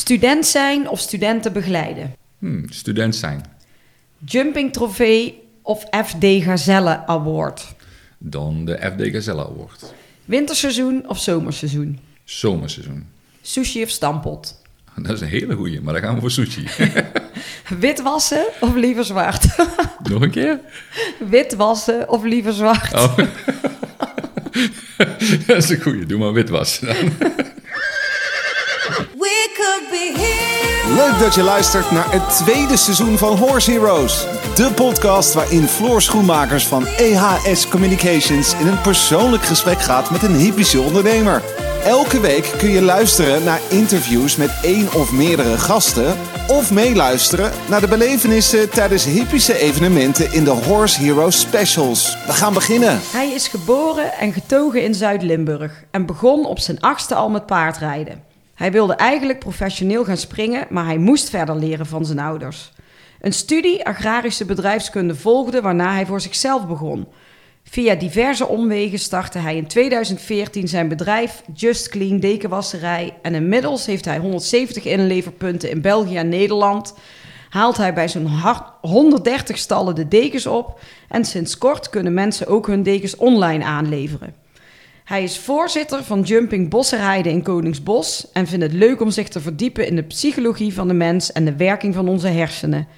Student zijn of studenten begeleiden? Hmm, student zijn. Jumping trofee of FD Gazelle Award? Dan de FD Gazelle Award. Winterseizoen of zomerseizoen? Zomerseizoen. Sushi of stampot? Dat is een hele goeie, maar dan gaan we voor sushi. Wit wassen of liever zwart? Nog een keer? Wit wassen of liever zwart? Oh. dat is een goeie. Doe maar witwas. dan. We could be here. Leuk dat je luistert naar het tweede seizoen van Horse Heroes. De podcast waarin Floor Schoenmakers van EHS Communications in een persoonlijk gesprek gaat met een hypische ondernemer. Elke week kun je luisteren naar interviews met één of meerdere gasten. Of meeluisteren naar de belevenissen tijdens hypische evenementen in de Horse Heroes Specials. We gaan beginnen. Hij is geboren en getogen in Zuid-Limburg en begon op zijn achtste al met paardrijden. Hij wilde eigenlijk professioneel gaan springen, maar hij moest verder leren van zijn ouders. Een studie agrarische bedrijfskunde volgde, waarna hij voor zichzelf begon. Via diverse omwegen startte hij in 2014 zijn bedrijf Just Clean Dekenwasserij en inmiddels heeft hij 170 inleverpunten in België en Nederland. Haalt hij bij zo'n hard- 130 stallen de dekens op en sinds kort kunnen mensen ook hun dekens online aanleveren. Hij is voorzitter van Jumping Bossenrijden in Koningsbos en vindt het leuk om zich te verdiepen in de psychologie van de mens en de werking van onze hersenen.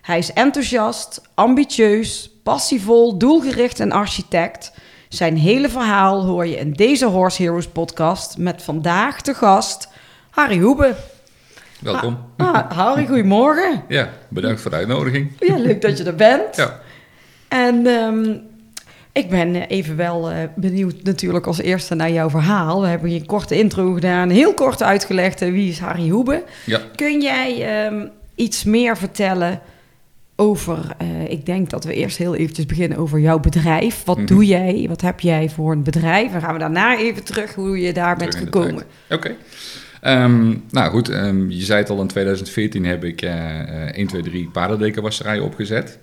Hij is enthousiast, ambitieus, passievol, doelgericht en architect. Zijn hele verhaal hoor je in deze Horse Heroes podcast met vandaag de gast Harry Hoebe. Welkom. Ah, Harry, goedemorgen. Ja, bedankt voor de uitnodiging. Ja, leuk dat je er bent. Ja. En ehm, ik ben eh, even wel eh, benieuwd natuurlijk als eerste naar jouw verhaal. We hebben hier een korte intro gedaan, heel kort uitgelegd eh, wie is Harry Hoebe. Ja. Kun jij ehm, iets meer vertellen over, ik denk dat we eerst heel eventjes beginnen over jouw bedrijf. Wat Mhm. doe jij? Wat heb jij voor een bedrijf? En gaan we daarna even terug hoe je daar bent Terug gekomen. Oké. Ehm, nou goed, ehm, je zei het al, in 2014 heb ik eh 1, 2, 3 paardendekenwasserij opgezet.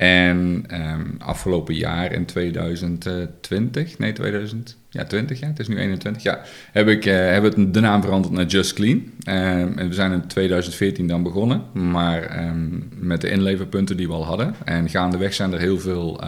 En ehm, afgelopen jaar in 2020, nee 2000, ja 20 ja, het is nu 21, ja, heb ik eh, het de naam veranderd naar Just Clean. Ehm, en we zijn in 2014 dan begonnen, maar ehm, met de inleverpunten die we al hadden. En gaandeweg zijn er heel veel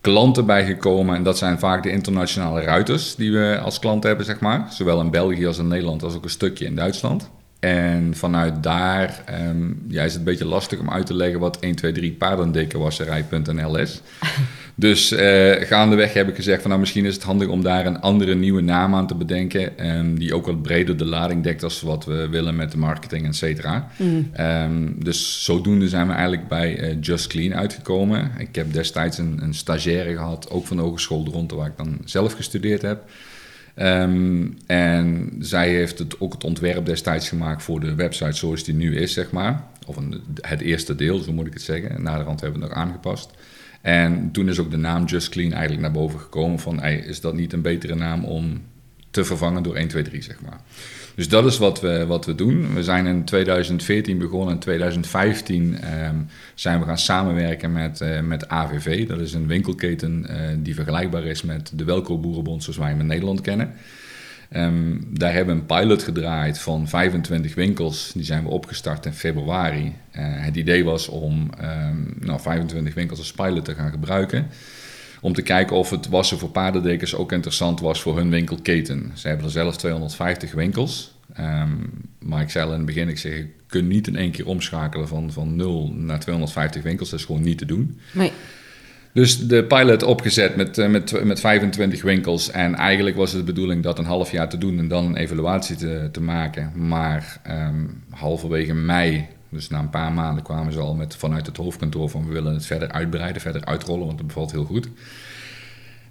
klanten bijgekomen. En dat zijn vaak de internationale ruiters die we als klant hebben, zeg maar. Zowel in België als in Nederland, als ook een stukje in Duitsland. En vanuit daar ehm, ja, is het een beetje lastig om uit te leggen wat 1, 2, 3 paardendekenwasserij.nl is. Dus eh, gaandeweg heb ik gezegd van nou misschien is het handig om daar een andere nieuwe naam aan te bedenken. ehm, die ook wat breder de lading dekt als wat we willen met de marketing, et cetera. Ehm, dus zodoende zijn we eigenlijk bij eh, Just Clean uitgekomen. Ik heb destijds een, een stagiaire gehad, ook van de Hogeschool de Ronde, waar ik dan zelf gestudeerd heb. Ehm, en zij heeft het, ook het ontwerp destijds gemaakt voor de website zoals die nu is, zeg maar. Of een, het eerste deel, zo moet ik het zeggen. Naderhand hebben we het nog aangepast. En toen is ook de naam Just Clean eigenlijk naar boven gekomen van... Is dat niet een betere naam om te vervangen door 1, 2, 3, zeg maar. Dus dat is wat we, wat we doen. We zijn in 2014 begonnen. In 2015 ehm, zijn we gaan samenwerken met, eh, met AVV. Dat is een winkelketen eh, die vergelijkbaar is met de Welko Boerenbond zoals wij hem in Nederland kennen. Ehm, daar hebben we een pilot gedraaid van 25 winkels. Die zijn we opgestart in februari. Eh, het idee was om ehm, nou, 25 winkels als pilot te gaan gebruiken. Om te kijken of het wassen voor paardendekens ook interessant was voor hun winkelketen. Ze hebben er zelf 250 winkels. Ehm, maar ik zei al in het begin, ik zeg, je kunt niet in één keer omschakelen van, van 0 naar 250 winkels. Dat is gewoon niet te doen. Nee. Dus de pilot opgezet met, eh, met, met 25 winkels. En eigenlijk was het de bedoeling dat een half jaar te doen en dan een evaluatie te, te maken. Maar ehm, halverwege mei, dus na een paar maanden, kwamen ze al met, vanuit het hoofdkantoor van we willen het verder uitbreiden, verder uitrollen, want dat bevalt heel goed.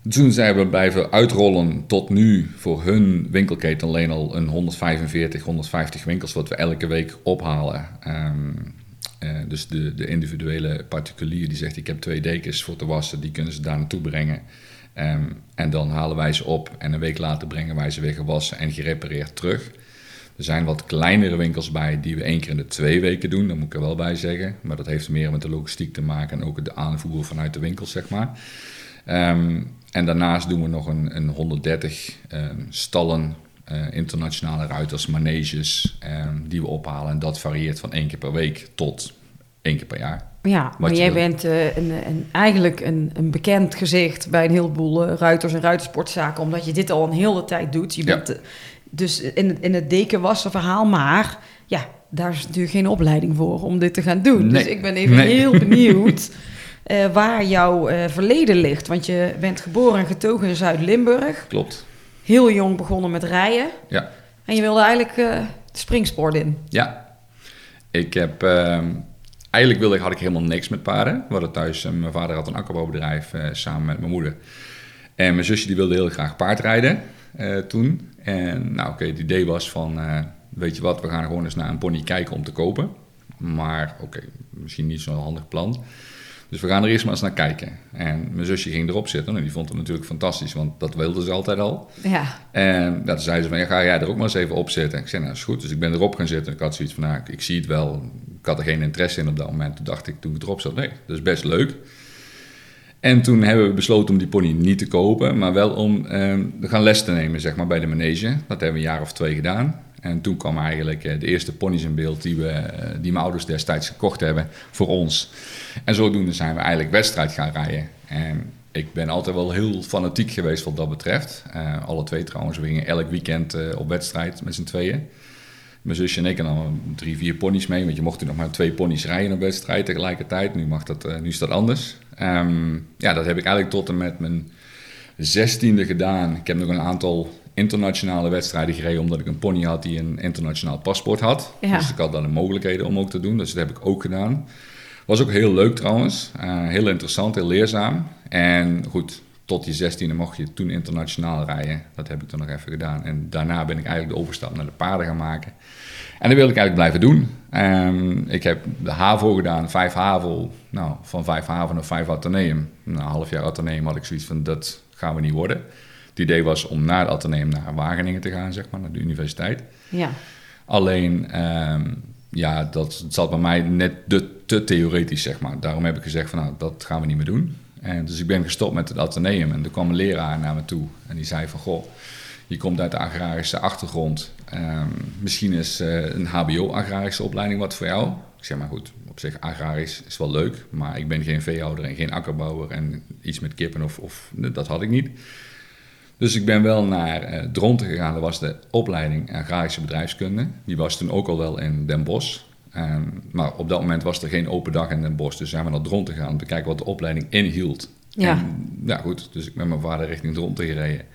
Toen zijn we blijven uitrollen tot nu voor hun winkelketen alleen al een 145, 150 winkels wat we elke week ophalen. Ehm, eh, dus de, de individuele particulier die zegt ik heb twee dekens voor te wassen, die kunnen ze daar naartoe brengen. Ehm, en dan halen wij ze op en een week later brengen wij ze weer gewassen en gerepareerd terug. Er zijn wat kleinere winkels bij die we één keer in de twee weken doen, dat moet ik er wel bij zeggen. Maar dat heeft meer met de logistiek te maken en ook de aanvoer vanuit de winkels, zeg maar. Ehm, en daarnaast doen we nog een, een 130 ehm, stallen eh, internationale ruiters, maneges ehm, die we ophalen. En dat varieert van één keer per week tot één keer per jaar. Ja, maar jij wil. bent eh, een, een, eigenlijk een, een bekend gezicht bij een heleboel eh, ruiters en ruitersportzaken, omdat je dit al een hele tijd doet. Je Ja. bent dus in, het- in het dekenwassen verhaal, maar ja, daar is natuurlijk geen opleiding voor om dit te gaan doen. Nee. Dus ik ben even Nee. heel benieuwd eh, waar jouw eh, verleden ligt. Want je bent geboren en getogen in Zuid-Limburg, Klopt. heel jong begonnen met rijden Ja. en je wilde eigenlijk de springsport in. Ja. Ik heb... ehm, eigenlijk wilde, ik- had ik helemaal niks met paarden. We hadden thuis... mijn vader had een akkerbouwbedrijf samen met mijn moeder. En mijn zusje die wilde heel graag paardrijden toen. En nou oké, het idee was van... eh, weet je wat, we gaan gewoon eens naar een pony kijken om te kopen. Maar oké, misschien niet zo'n handig plan. Dus we gaan er eerst maar eens naar kijken. En mijn zusje ging erop zitten. En die vond het natuurlijk fantastisch, want dat wilde ze altijd al. Ja, En ja, toen zei ze van, ja, ga jij er ook maar eens even op zitten? Ik zei, nou, is goed. Dus ik ben erop gaan zitten. Ik had zoiets van, nou, ik, ik zie het wel. Ik had er geen interesse in op dat moment. Toen dacht ik, toen ik erop zat, nee, dat is best leuk. En toen hebben we besloten om die pony niet te kopen, maar wel om eh, te gaan les te nemen, zeg maar, bij de manege. Dat hebben we een jaar of twee gedaan. En toen kwamen eigenlijk eh, de eerste ponies in beeld die, we, eh, die mijn ouders destijds gekocht hebben voor ons. En zodoende zijn we eigenlijk wedstrijd gaan rijden. En ik ben altijd wel heel fanatiek geweest wat dat betreft. Eh, alle twee trouwens, we gingen elk weekend op wedstrijd met z'n tweeën. Mijn zusje en ik en dan drie, vier ponies mee. Want je mocht toen nog maar twee ponies rijden op wedstrijd tegelijkertijd. Nu, mag dat, nu is dat anders. Ehm, ja, dat heb ik eigenlijk tot en met mijn zestiende gedaan. Ik heb nog een aantal internationale wedstrijden gereden... omdat ik een pony had die een internationaal paspoort had. Ja. Dus ik had dan de mogelijkheden om ook te doen. Dus dat heb ik ook gedaan. Was ook heel leuk trouwens. Eh, heel interessant, heel leerzaam. En goed, tot die 16e mocht je toen internationaal rijden. Dat heb ik toen nog even gedaan. En daarna ben ik eigenlijk de overstap naar de paarden gaan maken. En dat wil ik eigenlijk blijven doen. Ehm, ik heb de HAVO gedaan, vijf HAVO. Nou, van vijf HAVO naar vijf Atheneum. Na een half jaar Atheneum had ik zoiets van, dat gaan we niet worden. Het idee was om na het Atheneum naar Wageningen te gaan, zeg maar, naar de universiteit. ja. Alleen, ehm, ja, dat zat bij mij net de, te theoretisch, zeg maar. Daarom heb ik gezegd van, nou, dat gaan we niet meer doen. En dus ik ben gestopt met het ateneum en er kwam een leraar naar me toe. En die zei van, goh, je komt uit de agrarische achtergrond. Ehm, misschien is eh, een hbo-agrarische opleiding wat voor jou. Ik zeg maar goed, op zich agrarisch is wel leuk. Maar ik ben geen veehouder en geen akkerbouwer en iets met kippen of, of dat had ik niet. Dus ik ben wel naar eh, Dronten gegaan. Dat was de opleiding agrarische bedrijfskunde. Die was toen ook al wel in Den Bosch. Ehm, maar op dat moment was er geen open dag in Den Bosch. Dus zijn we naar Dronten gegaan om te kijken wat de opleiding inhield. Ja. En, ja, goed. Dus ik ben met mijn vader richting Dronten gereden.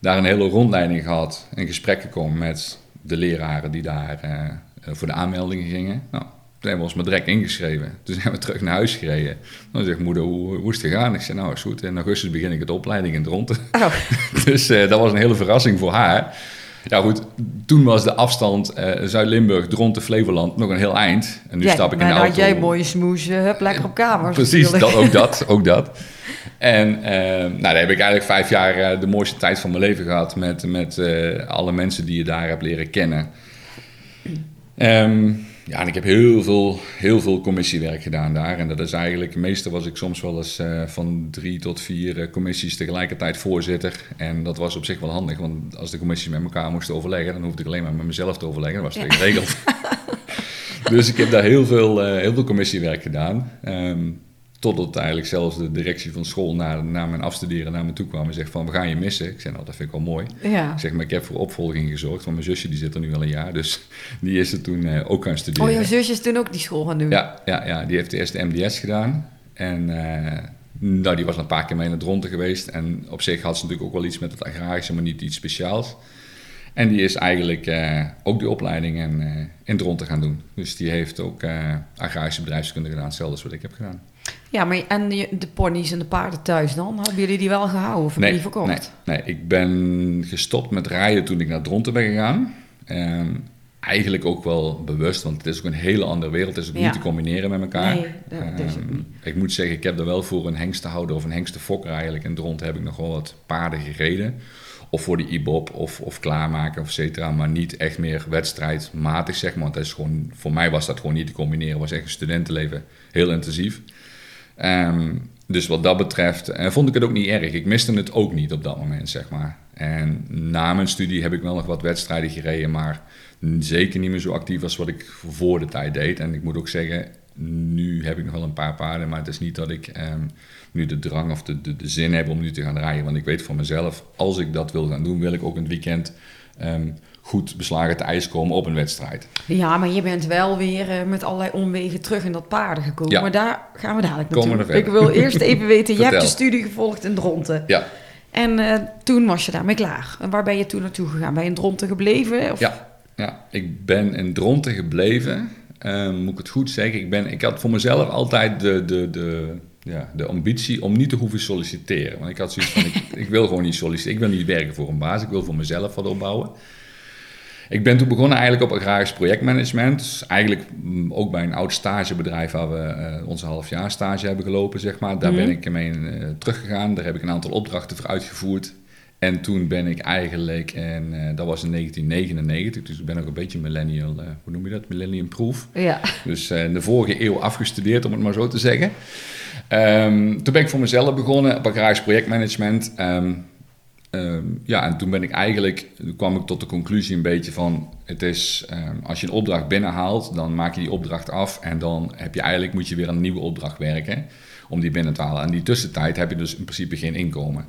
Daar een hele rondleiding gehad. In gesprek gekomen met de leraren die daar eh, eh, voor de aanmeldingen gingen. Nou, toen hebben we ons maar direct ingeschreven. Toen zijn we terug naar huis gereden. Dan zegt moeder, hoe, hoe is het gegaan? Ik zei, nou is goed. In augustus begin ik de opleiding in Dronten. Oh, Dus eh, dat was een hele verrassing voor haar. Ja goed, toen was de afstand eh, Zuid-Limburg, Dronten, Flevoland nog een heel eind. En nu ja, stap ik in maar de auto. had jij mooie smoes, eh, hup, lekker op kamers. Precies, dat, ook dat, ook dat. En eh, nou, daar heb ik eigenlijk vijf jaar eh, de mooiste tijd van mijn leven gehad met, met alle mensen die je daar hebt leren kennen. Ehm, ja, en ik heb heel veel, heel veel commissiewerk gedaan daar. En dat is eigenlijk, meestal was ik soms wel eens eh, van drie tot vier eh, commissies tegelijkertijd voorzitter. En dat was op zich wel handig, want als de commissies met elkaar moesten overleggen, dan hoefde ik alleen maar met mezelf te overleggen. Dat was het geregeld. dus ik heb daar heel veel, eh, heel veel commissiewerk gedaan. Ehm, totdat eigenlijk zelfs de directie van school na, na mijn afstuderen naar me toe kwam en zegt van we gaan je missen. Ik zei nou dat vind ik wel mooi. Ja. Ik zeg maar ik heb voor opvolging gezorgd, want mijn zusje die zit er nu al een jaar. Dus die is er toen eh, ook gaan studeren. Oh, jouw zusje is toen ook die school gaan doen? Ja, ja, ja, die heeft eerst de MDS gedaan. En eh, nou, die was een paar keer mee naar Dronten geweest. En op zich had ze natuurlijk ook wel iets met het agrarische, maar niet iets speciaals. En die is eigenlijk eh, ook die opleiding in, eh, in Dronten gaan doen. Dus die heeft ook agrarische bedrijfskunde gedaan, hetzelfde als wat ik heb gedaan. Ja, maar en de, ponies en de paarden thuis dan? Hebben jullie die wel gehouden of Nee, die verkocht? nee, nee, ik ben gestopt met rijden toen ik naar Dronten ben gegaan. Ehm, eigenlijk ook wel bewust, want het is ook een hele andere wereld. Het is ook Ja. niet te combineren met elkaar. Nee, dat is Ehm, niet. ik moet zeggen, ik heb er wel voor een hengstenhouder of een hengstenfokker eigenlijk. In Dronten heb ik nog wel wat paarden gereden. Of voor de IBOP of, of klaarmaken of et cetera. Maar niet echt meer wedstrijdmatig, zeg maar. Want dat is gewoon, voor mij was dat gewoon niet te combineren. Het was echt een studentenleven, heel intensief. Ehm, dus wat dat betreft eh, vond ik het ook niet erg. Ik miste het ook niet op dat moment, zeg maar. En na mijn studie heb ik wel nog wat wedstrijden gereden, maar zeker niet meer zo actief als wat ik voor de tijd deed. En ik moet ook zeggen, nu heb ik nog wel een paar paarden, maar het is niet dat ik ehm, nu de drang of de, de, de zin heb om nu te gaan rijden. Want ik weet van mezelf, als ik dat wil gaan doen, wil ik ook een weekend ehm, goed beslagen te ijs komen op een wedstrijd. Ja, maar je bent wel weer eh, met allerlei omwegen terug in dat paarden gekomen. Ja. Maar daar gaan we dadelijk Komen naartoe. Ik wil eerst even weten, je hebt je studie gevolgd in Dronten. Ja, En eh, toen was je daarmee klaar. En waar ben je toen naartoe gegaan? Ben je in Dronten gebleven? Of? Ja, ja, ik ben in Dronten gebleven. Ehm, moet ik het goed zeggen? Ik, ben, ik had voor mezelf altijd de, de, de, ja, de ambitie om niet te hoeven solliciteren. Want ik had zoiets van, ik, ik wil gewoon niet solliciteren. Ik wil niet werken voor een baas. Ik wil voor mezelf wat opbouwen. Ik ben toen begonnen eigenlijk op agrarisch projectmanagement. Dus eigenlijk mm, ook bij een oud stagebedrijf waar we eh, onze halfjaar stage hebben gelopen, zeg maar. Daar Mhm. ben ik mee eh, teruggegaan. Daar heb ik een aantal opdrachten voor uitgevoerd. En toen ben ik eigenlijk, en eh, dat was in 1999, dus ik ben ook een beetje millennial, hoe noem je dat? Millennium proof. Ja. Dus in de vorige eeuw afgestudeerd, om het maar zo te zeggen. Ehm, toen ben ik voor mezelf begonnen op agrarisch projectmanagement. Ehm, ehm, ja, en toen ben ik eigenlijk, kwam ik tot de conclusie een beetje van, het is, ehm, als je een opdracht binnenhaalt, dan maak je die opdracht af en dan heb je eigenlijk, moet je weer een nieuwe opdracht werken om die binnen te halen. En die tussentijd heb je dus in principe geen inkomen.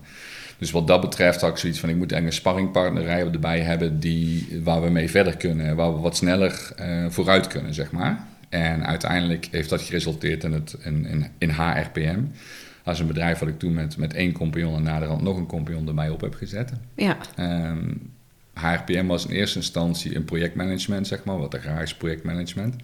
Dus wat dat betreft had ik zoiets van, ik moet eigenlijk een sparringpartner erbij hebben die, waar we mee verder kunnen, waar we wat sneller eh, vooruit kunnen, zeg maar. En uiteindelijk heeft dat geresulteerd in, het, in, in, in HRPM. Dat is een bedrijf wat ik toen met, met één compagnon en naderhand nog een compagnon erbij op heb gezet. Ja. HRPM was in eerste instantie een projectmanagement, zeg maar, wat agrarisch projectmanagement.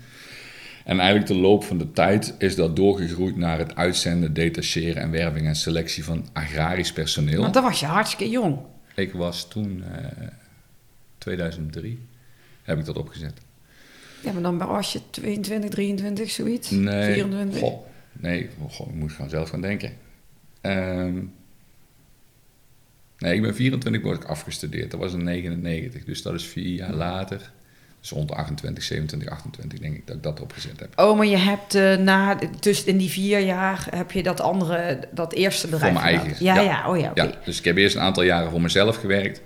En eigenlijk de loop van de tijd is dat doorgegroeid naar het uitzenden, detacheren en werving en selectie van agrarisch personeel. Want dan was je hartstikke jong. Ik was toen, eh 2003, heb ik dat opgezet. Ja, maar dan was je 22, 23, zoiets? Nee, 24? goh, nee, goh, ik moet gaan zelf gaan denken. Ehm, nee, ik ben 24 word ik afgestudeerd. Dat was in 99, dus dat is vier jaar later. Dus rond 28, 27, 28 denk ik dat ik dat opgezet heb. Oh, maar je hebt eh, na, dus in die vier jaar heb je dat andere, dat eerste bedrijf mijn gedaan. eigen, Ja, ja. ja, oh ja. Ja, dus ik heb eerst een aantal jaren voor mezelf gewerkt.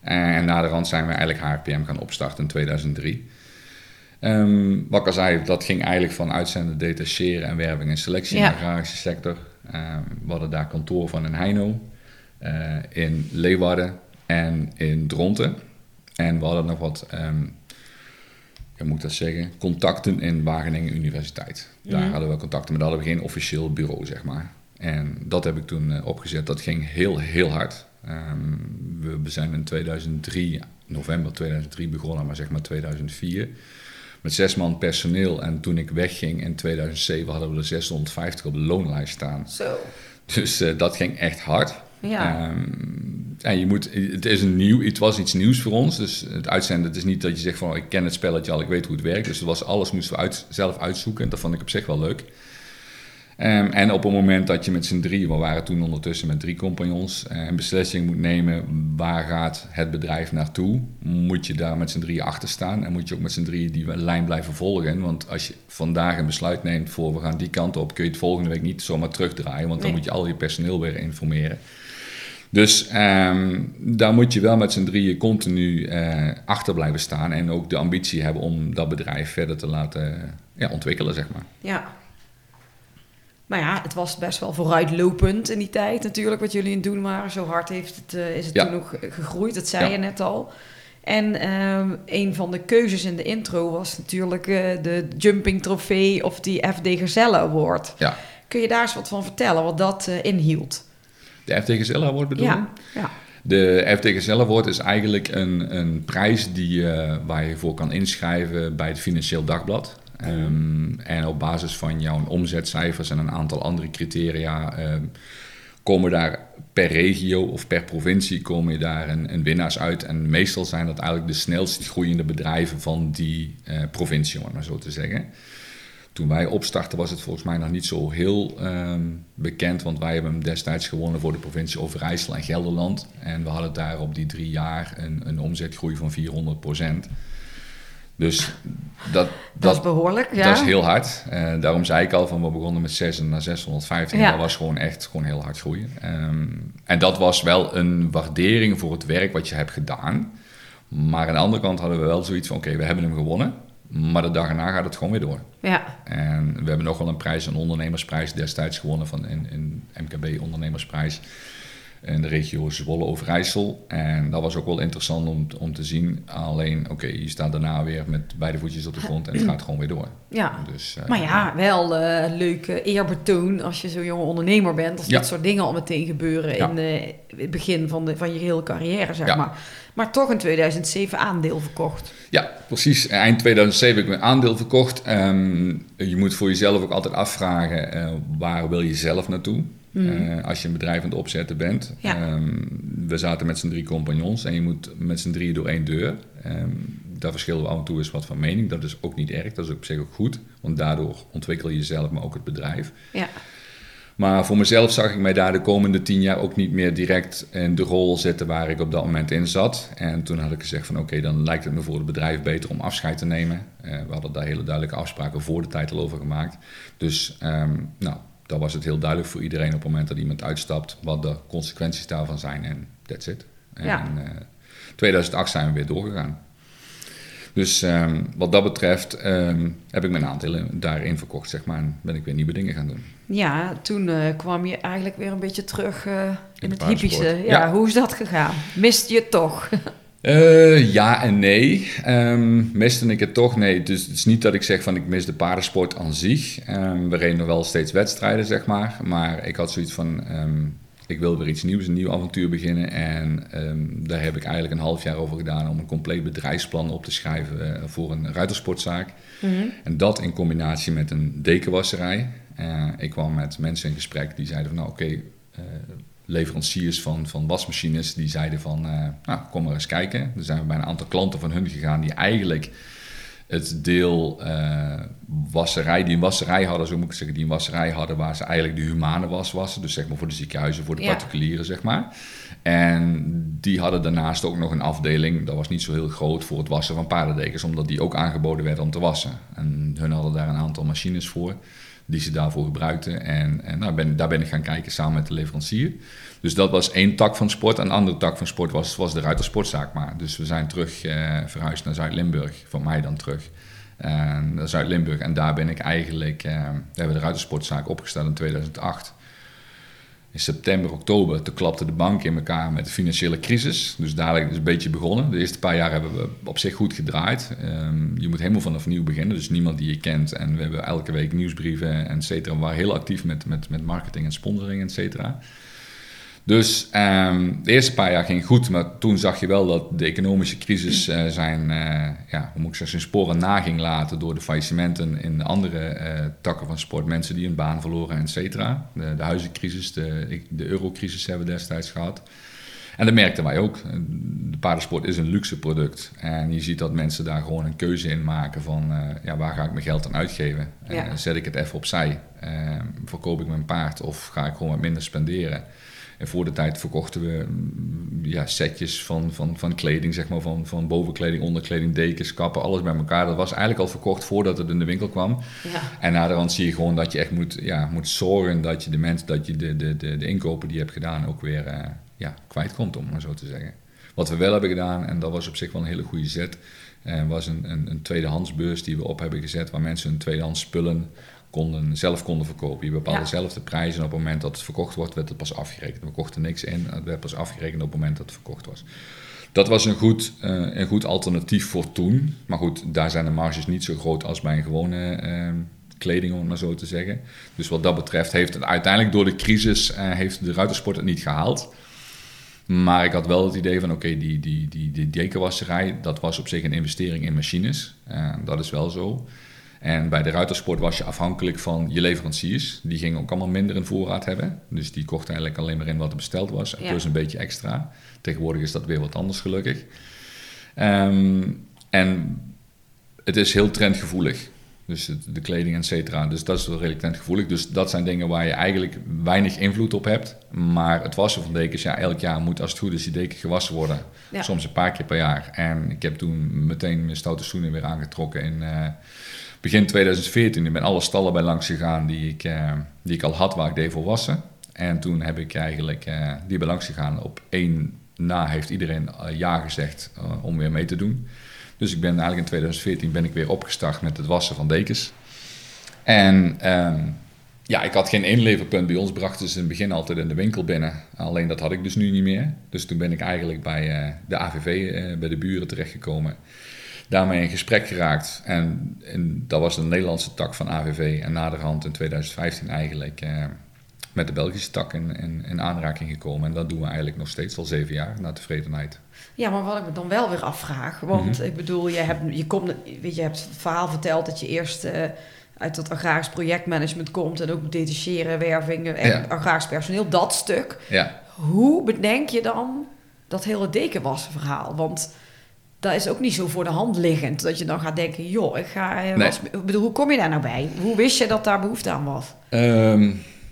En na de rand zijn we eigenlijk HRPM gaan opstarten in 2003. Wat ik al zei, dat ging eigenlijk van uitzenden, detacheren en werving en selectie in de agrarische sector. Ehm, we hadden daar kantoor van in Heino, eh, in Leeuwarden en in Dronten. En we hadden nog wat, ehm hoe moet ik dat zeggen, contacten in Wageningen Universiteit. Daar Mhm. hadden we contacten, maar daar hadden we geen officieel bureau, zeg maar. En dat heb ik toen eh, opgezet. Dat ging heel, heel hard. Ehm, we, we zijn in 2003, november 2003 begonnen, maar zeg maar 2004. Met zes man personeel. En toen ik wegging in 2007 hadden we er 650 op de loonlijst staan. Zo. Dus eh, dat ging echt hard. Ja. Ehm, en je moet, het, is een nieuw, het was iets nieuws voor ons. Dus het uitzenden, het is niet dat je zegt van oh, ik ken het spelletje al, ik weet hoe het werkt. Dus het was, alles moesten we uit, zelf uitzoeken. En dat vond ik op zich wel leuk. Ehm, en op het moment dat je met z'n drieën, we waren toen ondertussen met drie compagnons, eh, een beslissing moet nemen waar gaat het bedrijf naartoe, moet je daar met z'n drieën achter staan en moet je ook met z'n drieën die lijn blijven volgen. Want als je vandaag een besluit neemt voor we gaan die kant op, kun je het volgende week niet zomaar terugdraaien, want dan Nee. moet je al je personeel weer informeren. Dus ehm, daar moet je wel met z'n drieën continu eh, achter blijven staan en ook de ambitie hebben om dat bedrijf verder te laten ja, ontwikkelen, zeg maar. Ja. Maar ja, het was best wel vooruitlopend in die tijd natuurlijk, wat jullie het doen waren. Zo hard heeft het, eh, is het Ja. toen nog gegroeid, dat zei Ja. je net al. En ehm, een van de keuzes in de intro was natuurlijk eh, de Jumping Trofee of die FD Gazelle Award. Ja. Kun je daar eens wat van vertellen, wat dat eh, inhield? De FT Gazelle Award bedoel je? Ja, ja. De FT Gazelle Award is eigenlijk een, een prijs die, eh, waar je voor kan inschrijven bij het Financieel Dagblad. Ehm, en op basis van jouw omzetcijfers en een aantal andere criteria ehm, komen daar per regio of per provincie komen je daar een, winnaars uit. En meestal zijn dat eigenlijk de snelst groeiende bedrijven van die eh, provincie, om het maar zo te zeggen. Toen wij opstartten was het volgens mij nog niet zo heel ehm, bekend, want wij hebben hem destijds gewonnen voor de provincie Overijssel en Gelderland. En we hadden daar op die drie jaar een, een omzetgroei van 400 Dus dat, Dat, is behoorlijk, ja. Dat is heel hard. Eh, daarom zei ik al van we begonnen met 6 naar 615. Ja. Dat was gewoon echt gewoon heel hard groeien. Ehm, en dat was wel een waardering voor het werk wat je hebt gedaan. Maar aan de andere kant hadden we wel zoiets van oké, we hebben hem gewonnen. Maar de dag erna gaat het gewoon weer door. ja. En we hebben nog wel een prijs, een ondernemersprijs destijds gewonnen van een, een MKB ondernemersprijs in de regio Zwolle-Overijssel. En dat was ook wel interessant om, om te zien. Alleen, oké, je staat daarna weer met beide voetjes op de grond en het gaat gewoon weer door. ja. Dus, eh, Maar ja, wel eh leuk eh, eerbetoon als je zo'n jonge ondernemer bent. Als Ja. dit soort dingen al meteen gebeuren Ja. in het begin van, de, van je hele carrière, zeg maar. Maar toch in 2007 aandeel verkocht. Ja, precies. Eind 2007 heb ik mijn aandeel verkocht. Ehm, je moet voor jezelf ook altijd afvragen, waar wil je zelf naartoe? Eh, als je een bedrijf aan het opzetten bent. Ja. Ehm, we zaten met z'n drie compagnons en je moet met z'n drie door één deur. Ehm, daar verschillen we af en toe eens wat van mening. Dat is ook niet erg, dat is op zich ook goed. Want daardoor ontwikkel je jezelf, maar ook het bedrijf. Ja, Maar voor mezelf zag ik mij daar de komende tien jaar ook niet meer direct in de rol zitten waar ik op dat moment in zat. En toen had ik gezegd van oké, dan lijkt het me voor het bedrijf beter om afscheid te nemen. Eh, we hadden daar hele duidelijke afspraken voor de tijd al over gemaakt. Dus ehm, nou, dan was het heel duidelijk voor iedereen op het moment dat iemand uitstapt wat de consequenties daarvan zijn en that's it. En Ja. eh, 2008 zijn we weer doorgegaan. Dus ehm, wat dat betreft ehm, heb ik mijn aandelen daarin verkocht, zeg maar. En ben ik weer nieuwe dingen gaan doen. ja toen eh, kwam je eigenlijk weer een beetje terug eh, in, het hippische. Ja, Ja. hoe is dat gegaan? Mist je toch? Eh, ja en nee. Ehm, miste ik het toch? Nee. Dus het is niet dat ik zeg van ik mis de paardensport aan zich. Ehm, we reden wel steeds wedstrijden, zeg maar. Maar ik had zoiets van, ehm, ik wil weer iets nieuws, een nieuw avontuur beginnen. En daar heb ik eigenlijk een half jaar over gedaan om een compleet bedrijfsplan op te schrijven eh, voor een ruitersportzaak. En dat in combinatie met een dekenwasserij. Eh, ik kwam met mensen in gesprek die zeiden van nou oké, leveranciers van, van wasmachines die zeiden van eh, nou kom maar eens kijken. Er zijn we bij een aantal klanten van hun gegaan die eigenlijk het deel eh, wasserij, die een wasserij hadden, zo moet ik zeggen, die een wasserij hadden waar ze eigenlijk de humane was wassen. Dus zeg maar voor de ziekenhuizen, voor de Ja. particulieren zeg maar. En die hadden daarnaast ook nog een afdeling, dat was niet zo heel groot, voor het wassen van paardendekens, omdat die ook aangeboden werden om te wassen. En hun hadden daar een aantal machines voor, die ze daarvoor gebruikten. En, en nou, ben, daar ben ik gaan kijken samen met de leverancier. Dus dat was één tak van sport. En een andere tak van sport was, was de ruitersportzaak maar. Dus we zijn terug eh, verhuisd naar Zuid-Limburg, van mij dan terug. En naar Zuid-Limburg. En daar ben ik eigenlijk, eh, daar hebben de ruitersportzaak opgesteld in 2008 in september, oktober, toen klapte de bank in elkaar met de financiële crisis. Dus dadelijk is het een beetje begonnen. De eerste paar jaar hebben we op zich goed gedraaid. Ehm, je moet helemaal vanaf nieuw beginnen, dus niemand die je kent. En we hebben elke week nieuwsbrieven, et cetera. We waren heel actief met, met, met marketing en sponsoring, et cetera. Dus ehm, de eerste paar jaar ging goed, maar toen zag je wel dat de economische crisis eh, zijn, eh, ja, hoe moet ik zeggen, zijn sporen na ging laten door de faillissementen in andere eh, takken van sport. Mensen die hun baan verloren, et cetera. De, de huizencrisis, de, de eurocrisis hebben we destijds gehad. En dat merkten wij ook. De paardensport is een luxe product. En je ziet dat mensen daar gewoon een keuze in maken van... ja, waar ga ik mijn geld aan uitgeven? Ja. zet ik het even opzij? Eh, verkoop ik mijn paard of ga ik gewoon wat minder spenderen? En voor de tijd verkochten we mm, ja, setjes van, van, van kleding, zeg maar, van, van bovenkleding, onderkleding, dekens, kappen, alles bij elkaar. Dat was eigenlijk al verkocht voordat het in de winkel kwam. Ja. En naderhand zie je gewoon dat je echt moet, ja, moet zorgen dat je de mensen, dat je de, de, de, de inkopen die je hebt gedaan ook weer eh, ja, kwijtkomt, om maar zo te zeggen. Wat we wel hebben gedaan, en dat was op zich wel een hele goede zet, eh, was een, een, een tweedehandsbeurs die we op hebben gezet, waar mensen hun tweedehands spullen konden, zelf konden verkopen. Je bepaalde Ja. zelf de prijs en op het moment dat het verkocht wordt, werd het pas afgerekend. We kochten niks in, het werd pas afgerekend op het moment dat het verkocht was. Dat was een goed, eh, een goed alternatief voor toen. Maar goed, daar zijn de marges niet zo groot als bij een gewone eh, kleding, om het maar zo te zeggen. Dus wat dat betreft heeft het uiteindelijk door de crisis eh, heeft de ruitersport het niet gehaald. Maar ik had wel het idee van, oké, die, die, die, die dekenwasserij, dat was op zich een investering in machines. Dat is wel zo. En bij de ruitersport was je afhankelijk van je leveranciers. Die gingen ook allemaal minder in voorraad hebben. Dus die kochten eigenlijk alleen maar in wat er besteld was. Ja. Plus een beetje extra. Tegenwoordig is dat weer wat anders gelukkig. Ehm, en het is heel trendgevoelig. Dus het- de kleding, et cetera. Dus dat is wel redelijk tentgevoelig. Dus dat zijn dingen waar je eigenlijk weinig invloed op hebt. Maar het wassen van dekens, ja, elk jaar moet als het goed is die deken gewassen worden. Ja. Soms een paar keer per jaar. En ik heb toen meteen mijn stoute schoenen weer aangetrokken in eh, begin 2014. Ik ben alle stallen bij langs gegaan die ik, eh, die ik al had waar ik deed voor wassen. En toen heb ik eigenlijk eh, die bij langs gegaan. Op één na heeft iedereen ja gezegd om weer mee te doen. Dus ik ben eigenlijk in 2014 ben ik weer opgestart met het wassen van dekens. En ehm, ja, ik had geen inleverpunt. Bij ons brachten ze in het begin altijd in de winkel binnen. Alleen dat had ik dus nu niet meer. Dus toen ben ik eigenlijk bij eh, de AVV, eh, bij de buren terechtgekomen. Daarmee in gesprek geraakt. En, en dat was de Nederlandse tak van AVV. En naderhand in 2015 eigenlijk eh, met de Belgische tak in, in, in aanraking gekomen. En dat doen we eigenlijk nog steeds al zeven jaar, naar tevredenheid. Ja, maar wat ik me dan wel weer afvraag. Want Mhm. ik bedoel, je hebt, je, komt, weet, je hebt het verhaal verteld dat je eerst eh, uit dat agrarisch projectmanagement komt. En ook detacheren, wervingen en Ja. agrarisch personeel, dat stuk. Ja, Hoe bedenk je dan dat hele dekenwassen verhaal? Want dat is ook niet zo voor de hand liggend. Dat je dan gaat denken, joh, ik ga... eh, Nee. was- bedoel, hoe kom je daar nou bij? Hoe wist je dat daar behoefte aan was? Ehm,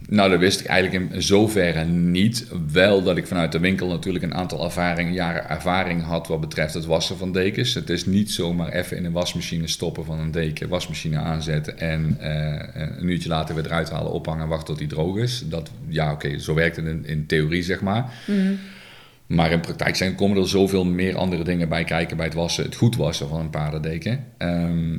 nou, dat wist ik eigenlijk in zoverre niet. Wel dat ik vanuit de winkel natuurlijk een aantal ervaring, jaren ervaring had wat betreft het wassen van dekens. Het is niet zomaar even in een wasmachine stoppen van een deken, wasmachine aanzetten en eh, een uurtje later weer eruit halen, ophangen en wachten tot die droog is. Dat, ja, oké, zo werkt het in, in theorie, zeg maar. Maar in praktijk zijn, komen er zoveel meer andere dingen bij kijken bij het wassen, het goed wassen van een paardendeken. Ehm,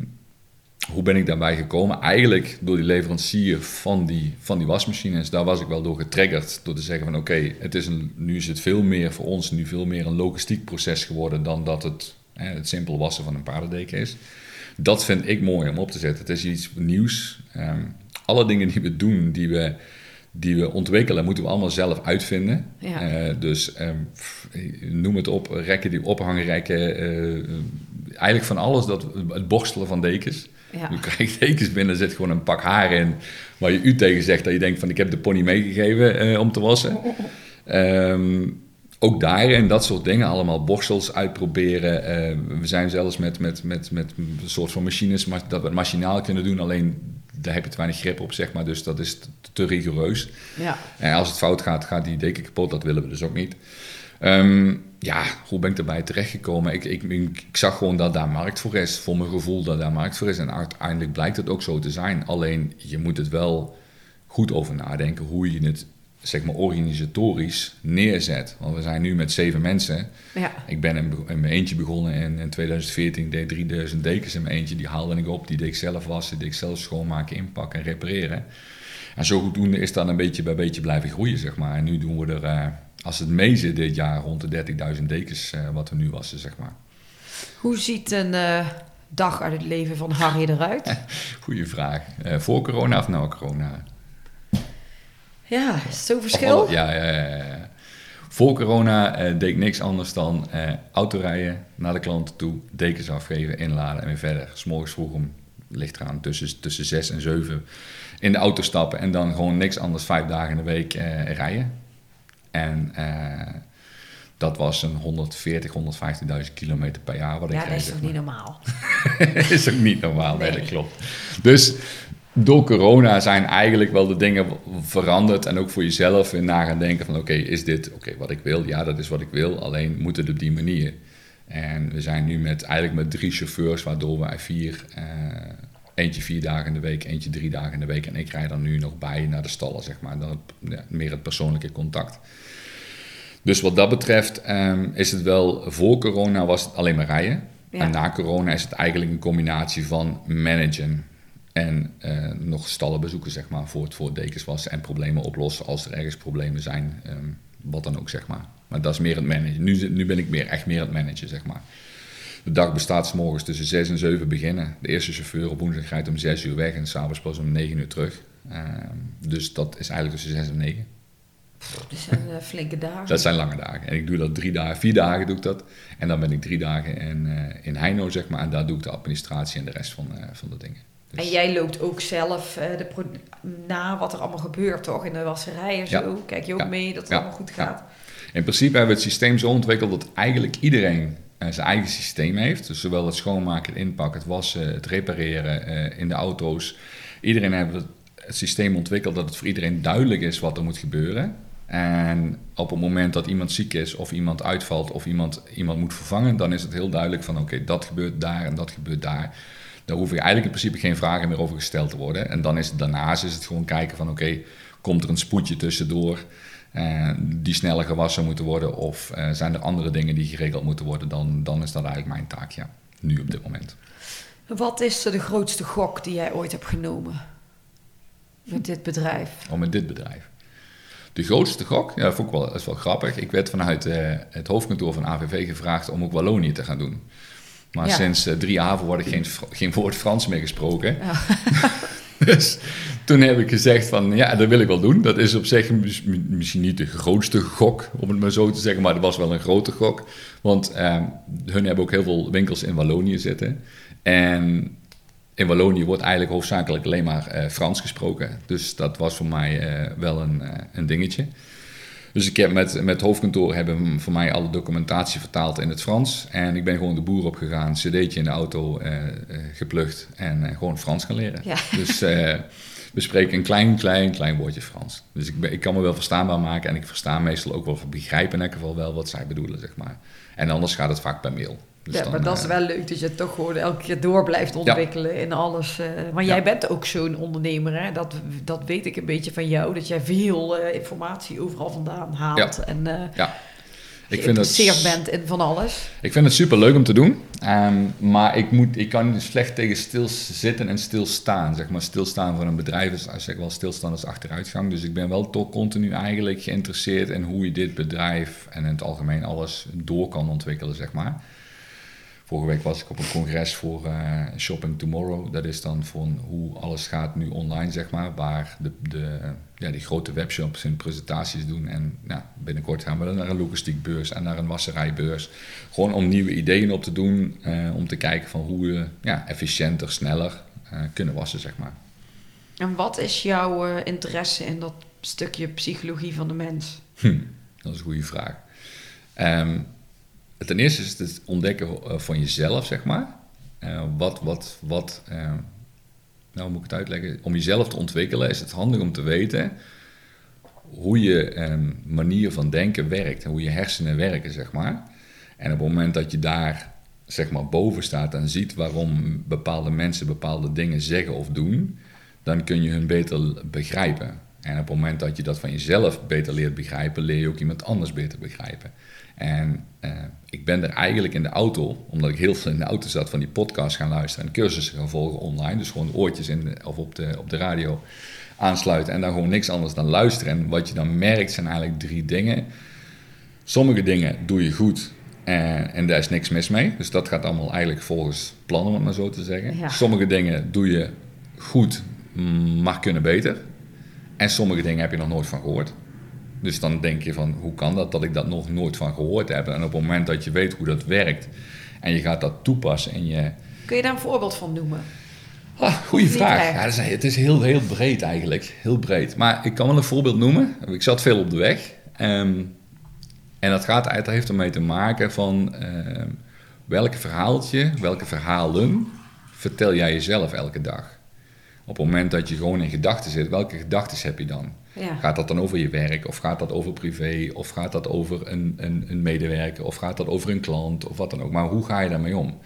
hoe ben ik daarbij gekomen? Eigenlijk door die leverancier van die, van die wasmachines. Daar was ik wel door getriggerd. Door te zeggen van oké, het is een, nu is het veel meer voor ons, nu veel meer een logistiek proces geworden dan dat het, hè, het simpel wassen van een paardendeken is. Dat vind ik mooi om op te zetten. Het is iets nieuws. Ehm, alle dingen die we doen, die we, die we ontwikkelen, moeten we allemaal zelf uitvinden. Ja. Eh, dus ehm, pff, noem het op, rekken die ophangrekken. eh, eigenlijk van alles, dat, het borstelen van dekens. Ja. Nu krijg je dekens binnen, er zit gewoon een pak haar in. Waar je u tegen zegt dat je denkt van ik heb de pony meegegeven eh, om te wassen. Ehm, ook daarin, dat soort dingen, allemaal borstels uitproberen. Eh, we zijn zelfs met, met, met, met een soort van machines maar dat we het machinaal kunnen doen. Alleen daar heb je te weinig grip op, zeg maar. Dus dat is te, te rigoureus. Ja. En als het fout gaat, gaat die deken kapot. Dat willen we dus ook niet. Ehm, ja, hoe ben ik erbij terechtgekomen? Ik, ik, ik zag gewoon dat daar markt voor is. Voor mijn gevoel dat daar markt voor is. En uiteindelijk blijkt het ook zo te zijn. Alleen je moet het wel goed over nadenken hoe je het zeg maar organisatorisch neerzet. Want we zijn nu met zeven mensen. Ja. Ik ben in, in mijn eentje begonnen in, in 2014. Ik deed 3000 dekens in mijn eentje. Die haalde ik op. Die deed ik zelf wassen. Die deed ik zelf schoonmaken, inpakken en repareren. En zodoende is dat een beetje bij beetje blijven groeien, zeg maar. En nu doen we er, eh, als het mee zit dit jaar, rond de 30.000 dekens eh, wat we nu wassen, zeg maar. Hoe ziet een eh, dag uit het leven van Harry eruit? Goeie vraag. Eh, voor corona of na corona? Ja, Of verschil? alle- ja, ja, ja, ja. Voor corona deed ik niks anders dan autorijden, naar de klanten toe, dekens afgeven, inladen en weer verder. S'morgens vroeg om, ligt eraan, tussen, tussen zes en zeven in de auto stappen en dan gewoon niks anders vijf dagen in de week rijden. En eh, dat was een 140, 150.000 kilometer per jaar wat ik Ja, dat reed. is toch maar. niet normaal? is ook niet normaal, nee. Nee. dat klopt. Dus door corona zijn eigenlijk wel de dingen veranderd. En ook voor jezelf in na gaan denken van oké, is dit oké wat ik wil? Ja, dat is wat ik wil. Alleen moet het op die manier. En we zijn nu met, eigenlijk met drie chauffeurs, waardoor wij vier, eh, eentje vier dagen in de week, eentje drie dagen in de week. En ik rijd er nu nog bij naar de stallen, zeg maar. Dan ja, meer het persoonlijke contact. Dus wat dat betreft ehm, is het wel, voor corona was het alleen maar rijden. Ja. En na corona is het eigenlijk een combinatie van managen en eh, nog stallen bezoeken, zeg maar, voor het, voor dekens wassen en problemen oplossen als er ergens problemen zijn, ehm, wat dan ook, zeg maar. Maar dat is meer het managen. Nu, nu ben ik meer, echt meer het managen, zeg maar. De dag bestaat s morgens tussen 6 en 7 beginnen. De eerste chauffeur op woensdag rijdt om 6 uur weg en s'avonds pas om 9 uur terug. Ehm, dus dat is eigenlijk tussen 6 en 9. Dat zijn eh, flinke dagen. Dat zijn lange dagen. En ik doe dat drie dagen, vier dagen doe ik dat. En dan ben ik drie dagen in, eh, in Heino, zeg maar. En daar doe ik de administratie en de rest van, eh, van de dingen. Dus- En jij loopt ook zelf de na wat er allemaal gebeurt, toch? In de wasserij en Ja. zo. Kijk je ook Ja. mee dat het Ja. allemaal goed Ja. gaat? In principe hebben we het systeem zo ontwikkeld dat eigenlijk iedereen zijn eigen systeem heeft. Dus zowel het schoonmaken, het inpakken, het wassen, het repareren eh, in de auto's. Iedereen heeft het, het systeem ontwikkeld dat het voor iedereen duidelijk is wat er moet gebeuren. En op het moment dat iemand ziek is of iemand uitvalt of iemand, iemand moet vervangen, dan is het heel duidelijk van oké, dat gebeurt daar en dat gebeurt daar. Daar hoef je eigenlijk in principe geen vragen meer over gesteld te worden. En dan is het daarnaast is het gewoon kijken van oké, komt er een spoedje tussendoor eh, die sneller gewassen moeten worden of eh, zijn er andere dingen die geregeld moeten worden, dan, dan is dat eigenlijk mijn taak, ja, nu op dit moment. Wat is de grootste gok die jij ooit hebt genomen met dit bedrijf? Om met dit bedrijf. De grootste gok, ja, dat vond ik wel, is wel grappig. Ik werd vanuit eh, het hoofdkantoor van AVV gevraagd om ook Wallonië te gaan doen. Maar Ja. sinds eh, drie avonden wordt geen, geen woord Frans meer gesproken. Ja. Dus toen heb ik gezegd van, ja, dat wil ik wel doen. Dat is op zich mis- misschien niet de grootste gok, om het maar zo te zeggen, maar dat was wel een grote gok. Want eh, hun hebben ook heel veel winkels in Wallonië zitten. En in Wallonië wordt eigenlijk hoofdzakelijk alleen maar eh, Frans gesproken. Dus dat was voor mij eh, wel een, eh, een dingetje. Dus ik heb met, met het hoofdkantoor hebben voor mij alle documentatie vertaald in het Frans. En ik ben gewoon de boer opgegaan, cd'tje in de auto eh, geplukt en gewoon Frans gaan leren. Ja. Dus we spreken een klein, klein, klein woordje Frans. Dus ik, ben, ik kan me wel verstaanbaar maken en ik versta meestal ook wel, of begrijp in elk geval wel wat zij bedoelen, zeg maar. En anders gaat het vaak per mail. Dus ja, dan, maar dat is eh, wel leuk dat je het toch gewoon elke keer door blijft ontwikkelen in alles. eh maar Ja. jij bent ook zo'n ondernemer, hè? Dat, dat weet ik een beetje van jou, dat jij veel eh, informatie overal vandaan haalt en eh Ja, ik vind het, geïnteresseerd bent in van alles. Ik vind het super leuk om te doen. Ehm, maar ik, moet, ik kan slecht tegen stilzitten en stilstaan. Zeg maar, stilstaan voor een bedrijf is zeg wel stilstaan als achteruitgang. Dus ik ben wel toch continu eigenlijk geïnteresseerd in hoe je dit bedrijf en in het algemeen alles door kan ontwikkelen, zeg maar. Vorige week was ik op een congres voor eh, Shopping Tomorrow. Dat is dan van hoe alles gaat nu online, zeg maar. Waar de, de, ja, die grote webshops hun presentaties doen. En nou, binnenkort gaan we dan naar een logistiekbeurs en naar een wasserijbeurs. Gewoon om nieuwe ideeën op te doen. eh, om te kijken van hoe we ja, efficiënter, sneller eh, kunnen wassen, zeg maar. En wat is jouw interesse in dat stukje psychologie van de mens? Hm, dat is een goede vraag. Ehm, ten eerste is het het ontdekken eh, van jezelf, zeg maar. Eh, wat, wat, wat, eh, nou moet ik het uitleggen? Om jezelf te ontwikkelen is het handig om te weten hoe je ehm, manier van denken werkt en hoe je hersenen werken, zeg maar. En op het moment dat je daar, zeg maar, boven staat en ziet waarom bepaalde mensen bepaalde dingen zeggen of doen, dan kun je hun beter begrijpen. En op het moment dat je dat van jezelf beter leert begrijpen, leer je ook iemand anders beter begrijpen. En eh, ik ben er eigenlijk in de auto, omdat ik heel veel in de auto zat, van die podcast gaan luisteren en cursussen gaan volgen online. Dus gewoon oortjes in de, of op de, op de radio aansluiten en dan gewoon niks anders dan luisteren. En wat je dan merkt zijn eigenlijk drie dingen. Sommige dingen doe je goed en, en daar is niks mis mee. Dus dat gaat allemaal eigenlijk volgens plannen, om het maar zo te zeggen. Ja. Sommige dingen doe je goed, maar kunnen beter. En sommige dingen heb je nog nooit van gehoord. Dus dan denk je van, hoe kan dat dat ik dat nog nooit van gehoord heb? En op het moment dat je weet hoe dat werkt en je gaat dat toepassen en je... Kun je daar een voorbeeld van noemen? Ah, goeie vraag. Ja, het is, het is heel, heel breed eigenlijk. Heel breed. Maar ik kan wel een voorbeeld noemen. Ik zat veel op de weg. Ehm, en dat, gaat, dat heeft ermee te maken van ehm, welk verhaaltje, welke verhalen vertel jij jezelf elke dag? Op het moment dat je gewoon in gedachten zit, welke gedachten heb je dan? Ja. Gaat dat dan over je werk, of gaat dat over privé, of gaat dat over een, een, een medewerker, of gaat dat over een klant, of wat dan ook. Maar hoe ga je daarmee om?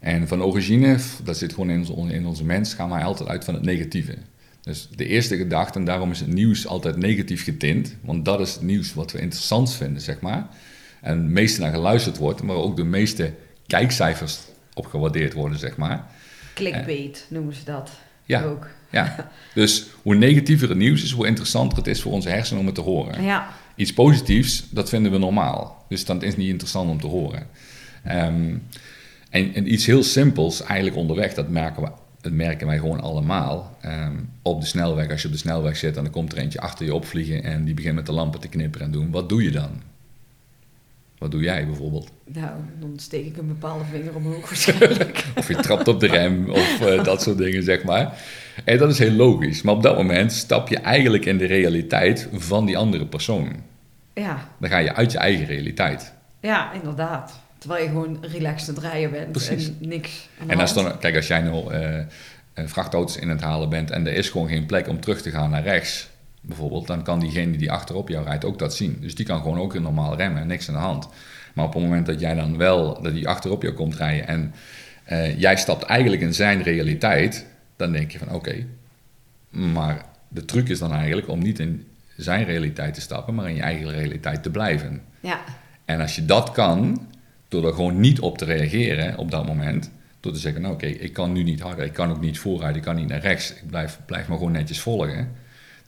En van origine, dat zit gewoon in onze, in onze mens, gaan wij altijd uit van het negatieve. Dus de eerste gedachte, en daarom is het nieuws altijd negatief getint, want dat is het nieuws wat we interessant vinden, zeg maar. En het meeste naar geluisterd wordt, maar ook de meeste kijkcijfers op gewaardeerd worden, zeg maar. Clickbait noemen ze dat Ja. ook. Ja, dus hoe negatiever het nieuws is, hoe interessanter het is voor onze hersenen om het te horen. Ja, Iets positiefs, dat vinden we normaal. Dus dat is niet interessant om te horen. Ehm, en, en iets heel simpels, eigenlijk onderweg, dat merken, we, dat merken wij gewoon allemaal. Ehm, op de snelweg, als je op de snelweg zit en dan komt er eentje achter je opvliegen en die begint met de lampen te knipperen en doen. Wat doe je dan? Wat doe jij bijvoorbeeld? nou, dan steek ik een bepaalde vinger omhoog waarschijnlijk. Of je trapt op de rem of eh, dat soort dingen, zeg maar. En dat is heel logisch. Maar op dat moment stap je eigenlijk in de realiteit van die andere persoon. ja, Dan ga je uit je eigen realiteit. ja, inderdaad. Terwijl je gewoon relaxed aan het rijden bent Precies. en niks En als dan, kijk, als jij nou eh, eh, vrachtauto's in het halen bent en er is gewoon geen plek om terug te gaan naar rechts, bijvoorbeeld, dan kan diegene die achterop jou rijdt ook dat zien. Dus die kan gewoon ook weer normaal remmen, niks aan de hand. Maar op het moment dat jij dan wel, dat die achterop jou komt rijden en eh, jij stapt eigenlijk in zijn realiteit, dan denk je van oké, maar de truc is dan eigenlijk om niet in zijn realiteit te stappen, maar in je eigen realiteit te blijven. Ja, En als je dat kan, door er gewoon niet op te reageren op dat moment, door te zeggen, nou oké, ik kan nu niet harder, ik kan ook niet vooruit, ik kan niet naar rechts, ik blijf, blijf me gewoon netjes volgen,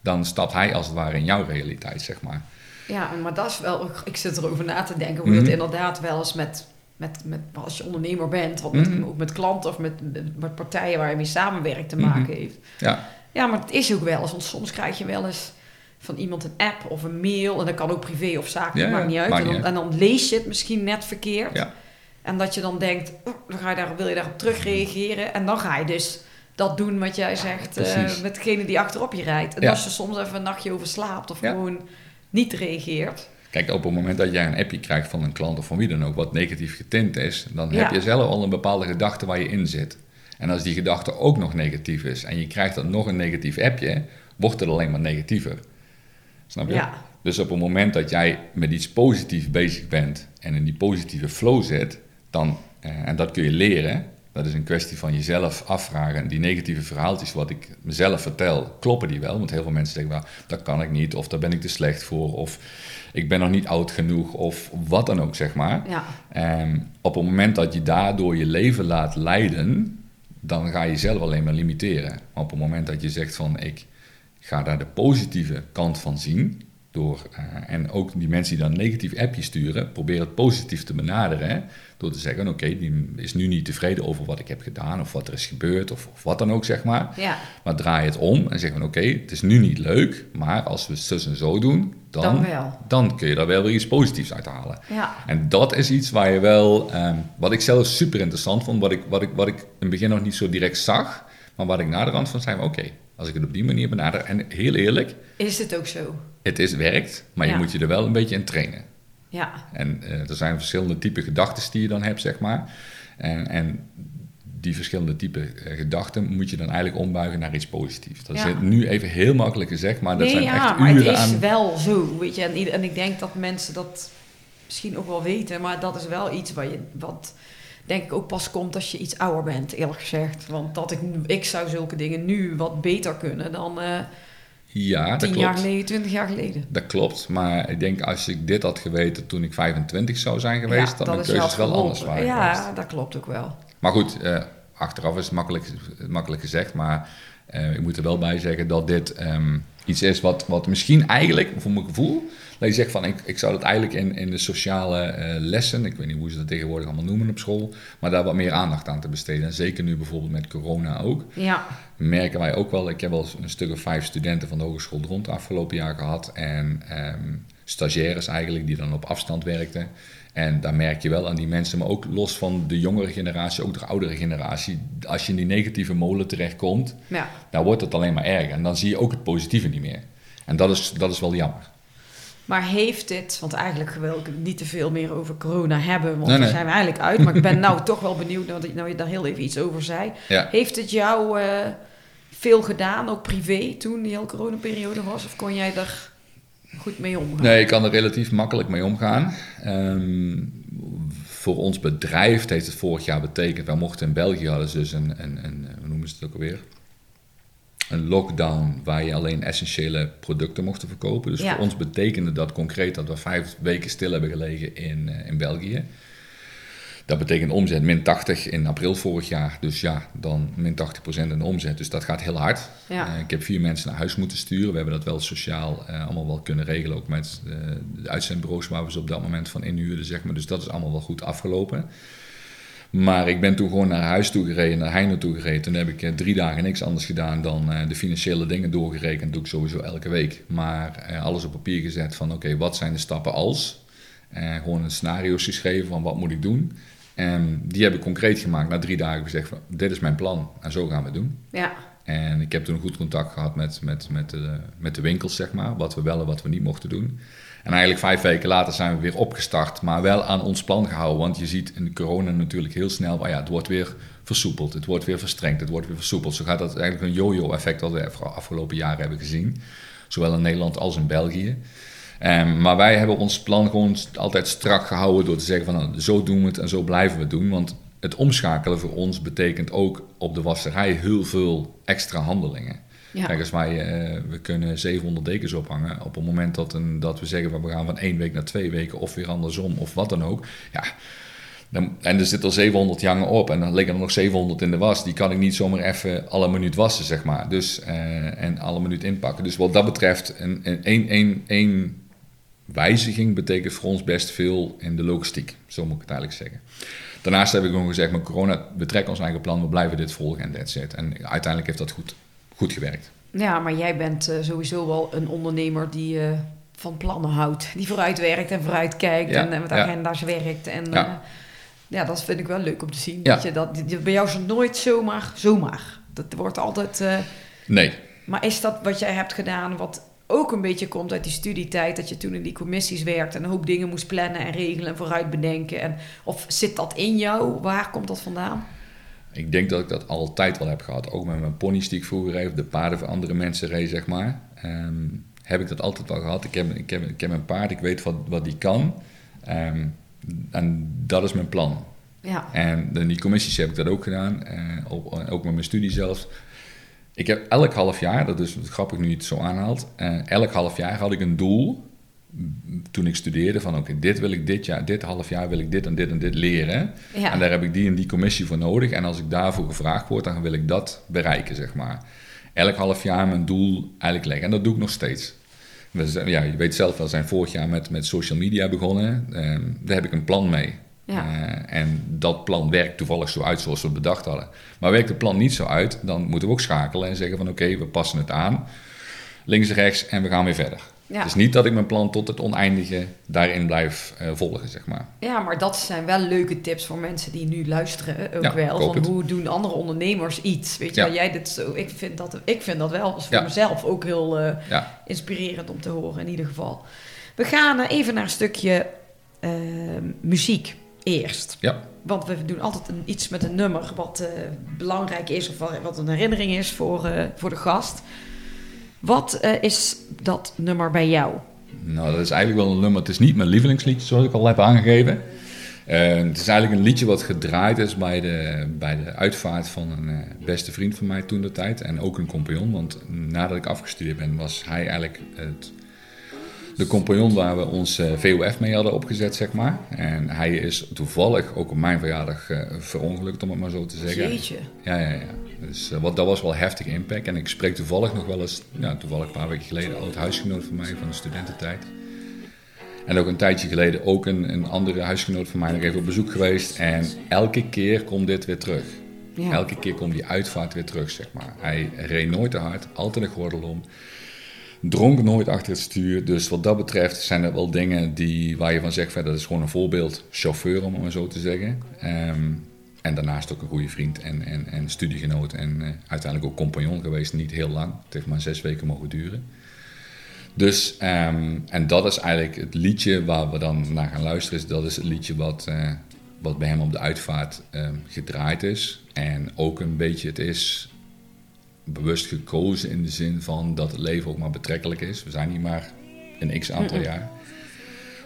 dan stapt hij als het ware in jouw realiteit, zeg maar. ja, maar dat is wel... Ik zit erover na te denken hoe Mhm. dat inderdaad wel eens met... Met, met, als je ondernemer bent, wat met, Mhm. ook met klanten of met, met partijen waar je mee samenwerkt te Mhm. maken heeft. Ja, Ja, maar het is ook wel eens. Want soms krijg je wel eens van iemand een app of een mail. En dat kan ook privé of zakelijk, Ja, maakt niet uit. maakt en, dan, niet en dan lees je het misschien net verkeerd. Ja. En dat je dan denkt, oh, dan ga je daar, wil je daarop terugreageren. En dan ga je dus dat doen wat jij zegt eh, met degene die achterop je rijdt. En als je soms even een nachtje over slaapt of gewoon niet reageert. kijk, op het moment dat jij een appje krijgt van een klant of van wie dan ook, wat negatief getint is, dan heb je zelf al een bepaalde gedachte waar je in zit. En als die gedachte ook nog negatief is en je krijgt dan nog een negatief appje, wordt het alleen maar negatiever. Snap je? Ja. Dus op het moment dat jij met iets positiefs bezig bent en in die positieve flow zit, dan, eh, en dat kun je leren, dat is een kwestie van jezelf afvragen. Die negatieve verhaaltjes wat ik mezelf vertel, kloppen die wel? Want heel veel mensen denken, well, dat kan ik niet, of daar ben ik te slecht voor, of ik ben nog niet oud genoeg, of wat dan ook, zeg maar. Ja, Ehm, op het moment dat je daardoor je leven laat leiden, dan ga je jezelf alleen maar limiteren. Maar op het moment dat je zegt van ik ga daar de positieve kant van zien, door, eh, en ook die mensen die dan een negatief appje sturen, probeer het positief te benaderen. Hè, door te zeggen, oké, die is nu niet tevreden over wat ik heb gedaan, of wat er is gebeurd, of, of wat dan ook, zeg maar. ja. Maar draai het om en zeg van oké, het is nu niet leuk, maar als we het zus en zo doen, dan, Dan wel. dan kun je daar wel weer iets positiefs uit halen. ja. En dat is iets waar je wel, ehm, wat ik zelf super interessant vond, wat ik, wat, ik, wat ik in het begin nog niet zo direct zag, maar wat ik na de rand van zei, oké, als ik het op die manier benader, en heel eerlijk, Is het ook zo? het is werkt, maar je moet je er wel een beetje in trainen. Ja, En eh, er zijn verschillende type gedachten die je dan hebt, zeg maar. En, en die verschillende type eh, gedachten moet je dan eigenlijk ombuigen naar iets positiefs. Dat Ja. is nu even heel makkelijk gezegd, maar dat nee, zijn ja, echt maar het uren is aan... wel zo, weet je. En, ik denk dat mensen dat misschien ook wel weten, maar dat is wel iets wat, je, wat denk ik ook pas komt als je iets ouder bent, eerlijk gezegd. Want dat ik, ik zou zulke dingen nu wat beter kunnen dan eh Ja, dat klopt. jaar geleden, twintig jaar geleden. Dat klopt, maar ik denk als ik dit had geweten toen ik 25 zou zijn geweest, Ja, dan is keuzes wel anders waren Ja, geweest. dat klopt ook wel. Maar goed, eh, achteraf is het makkelijk, makkelijk gezegd, maar eh, ik moet er wel bij zeggen dat dit ehm, iets is wat, wat misschien eigenlijk, voor mijn gevoel, dat je zegt van ik, ik zou dat eigenlijk in, in de sociale eh, lessen, ik weet niet hoe ze dat tegenwoordig allemaal noemen op school, maar daar wat meer aandacht aan te besteden. En zeker nu bijvoorbeeld met corona ook Ja, merken wij ook wel. Ik heb wel een stuk of vijf studenten van de Hogeschool Rond afgelopen jaar gehad. En ehm, stagiaires eigenlijk, die dan op afstand werkten. En daar merk je wel aan die mensen, maar ook los van de jongere generatie, ook de oudere generatie. Als je in die negatieve molen terechtkomt, ja. dan wordt het alleen maar erger. En dan zie je ook het positieve niet meer. En dat is, dat is wel jammer. Maar heeft dit, want eigenlijk wil ik niet te veel meer over corona hebben, want Nee, daar nee. zijn we eigenlijk uit. Maar ik ben nou toch wel benieuwd, nou, dat nou je daar heel even iets over zei. Ja. Heeft het jou eh, veel gedaan, ook privé, toen die hele coronaperiode was? Of kon jij er goed mee omgaan? Nee, ik kan er relatief makkelijk mee omgaan. Ehm, voor ons bedrijf heeft het vorig jaar betekend, wij mochten in België hadden ze dus een, een, een hoe noemen ze het ook alweer? Een lockdown waar je alleen essentiële producten mochten verkopen. Dus Ja. voor ons betekende dat concreet dat we vijf weken stil hebben gelegen in, eh, in België. Dat betekent omzet min 80 in april vorig jaar. Dus ja, dan min 80% in de omzet. Dus dat gaat heel hard. Ja. Eh, ik heb vier mensen naar huis moeten sturen. We hebben dat wel sociaal eh, allemaal wel kunnen regelen. Ook met eh, de uitzendbureaus waar we ze op dat moment van inhuurden. Zeg maar. Dus dat is allemaal wel goed afgelopen. Maar ik ben toen gewoon naar huis toe gereden, naar Heino toe gereden. Toen heb ik drie dagen niks anders gedaan dan de financiële dingen doorgerekend. Dat doe ik sowieso elke week. Maar alles op papier gezet van oké, wat zijn de stappen als? Eh, gewoon een scenario's geschreven van wat moet ik doen? En die heb ik concreet gemaakt. Na drie dagen gezegd van, dit is mijn plan en zo gaan we het doen. Ja. En ik heb toen goed contact gehad met, met, met, de, met de winkels, zeg maar. Wat we wel en wat we niet mochten doen. En eigenlijk vijf weken later zijn we weer opgestart, maar wel aan ons plan gehouden. Want je ziet in de corona natuurlijk heel snel, ja, het wordt weer versoepeld, het wordt weer verstrengd, het wordt weer versoepeld. Zo gaat dat eigenlijk een yo-yo effect wat we de afgelopen jaren hebben gezien. Zowel in Nederland als in België. Um, maar wij hebben ons plan gewoon altijd strak gehouden door te zeggen van nou, zo doen we het en zo blijven we het doen. Want het omschakelen voor ons betekent ook op de wasserij heel veel extra handelingen. Ja. Kijk, als wij, eh, we kunnen 700 dekens ophangen. Op het moment dat, een, dat we zeggen van we gaan van één week naar twee weken of weer andersom of wat dan ook. Ja, dan, en er zitten al 700 jangen op en dan liggen er nog 700 in de was. Die kan ik niet zomaar even alle minuut wassen, zeg maar. Dus, eh, en alle minuut inpakken. Dus wat dat betreft, een, een, een, een wijziging betekent voor ons best veel in de logistiek. Zo moet ik het eigenlijk zeggen. Daarnaast heb ik gewoon gezegd, met corona, we trekken ons eigen plan, we blijven dit volgen en that's it. En uiteindelijk heeft dat goed, goed gewerkt. Ja, maar jij bent eh, sowieso wel een ondernemer die eh, van plannen houdt. Die vooruit werkt en vooruit kijkt Ja, en eh, met ja. agenda's werkt. En Ja. dat vind ik wel leuk om te zien. Dat je dat, bij jou is het nooit zomaar, zomaar. Dat wordt altijd... Nee, maar is dat wat jij hebt gedaan, wat ook een beetje komt uit die studietijd, dat je toen in die commissies werkte en een hoop dingen moest plannen en regelen en vooruit bedenken? En, of zit dat in jou? Waar komt dat vandaan? Ik denk dat ik dat altijd wel heb gehad. Ook met mijn ponies die ik vroeger reed, de paarden voor andere mensen reed, zeg maar. Ehm, heb ik dat altijd wel gehad. Ik heb, ik heb, ik heb een paard, ik weet wat, wat die kan. Ehm, en dat is mijn plan. Ja, En in die commissies heb ik dat ook gedaan. eh, ook, ook met mijn studie zelfs. Ik heb elk half jaar, dat is grappig nu je het zo aanhaalt. eh, elk half jaar had ik een doel. Toen ik studeerde van oké, dit wil ik dit jaar, dit half jaar wil ik dit en dit en dit leren. ja. En daar heb ik die en die commissie voor nodig. En als ik daarvoor gevraagd word, dan wil ik dat bereiken, zeg maar. Elk half jaar mijn doel eigenlijk leggen. En dat doe ik nog steeds. We zijn- ja, je weet zelf wel, we zijn vorig jaar met, met social media begonnen. Ehm, daar heb ik een plan mee. Ja. Eh, en dat plan werkt toevallig zo uit zoals we het bedacht hadden. Maar werkt het plan niet zo uit, dan moeten we ook schakelen en zeggen van oké, we passen het aan. Links en rechts en we gaan weer verder. Ja. Het is niet dat ik mijn plan tot het oneindige daarin blijf eh, volgen, zeg maar. ja, maar dat zijn wel leuke tips voor mensen die nu luisteren. Ook Ja, ik wel. Van het. hoe doen andere ondernemers iets? Weet je Ja. wel, jij dit zo. Ik vind dat, ik vind dat wel voor mezelf ook heel eh, inspirerend om te horen in ieder geval. We gaan eh, even naar een stukje eh, muziek eerst. ja. Want we doen altijd een, iets met een nummer wat eh, belangrijk is of wat, een herinnering is voor, eh, voor de gast. Wat eh, is dat nummer bij jou? Nou, dat is eigenlijk wel een nummer. Het is niet mijn lievelingsliedje, zoals ik al heb aangegeven. Het is eigenlijk een liedje wat gedraaid is bij de, bij de uitvaart van een beste vriend van mij toen de tijd. En ook een compagnon, want nadat ik afgestudeerd ben, was hij eigenlijk het, de compagnon waar we ons eh, VOF mee hadden opgezet, zeg maar. En hij is toevallig ook op mijn verjaardag eh, verongelukt, om het maar zo te zeggen. Jeetje. Ja, ja, ja. Dus eh, wat, dat was wel heftig impact. En ik spreek toevallig nog wel eens, ja, toevallig een paar weken geleden, oud huisgenoot van mij van de studententijd. En ook een tijdje geleden ook een, een andere huisgenoot van mij nog even op bezoek geweest. En elke keer komt dit weer terug. Ja. Elke keer komt die uitvaart weer terug, zeg maar. Hij reed nooit te hard, altijd een gordel om. Dronk nooit achter het stuur. Dus wat dat betreft zijn er wel dingen die, waar je van zegt, dat is gewoon een voorbeeld chauffeur, om het maar zo te zeggen. Ehm, en daarnaast ook een goede vriend en, en, en studiegenoot. En eh, uiteindelijk ook compagnon geweest, niet heel lang. Het heeft maar zes weken mogen duren. Dus, ehm, en dat is eigenlijk het liedje waar we dan naar gaan luisteren. Is, dat is het liedje wat, eh, wat bij hem op de uitvaart ehm, gedraaid is. En ook een beetje het is bewust gekozen in de zin van dat het leven ook maar betrekkelijk is. We zijn hier maar een x aantal jaar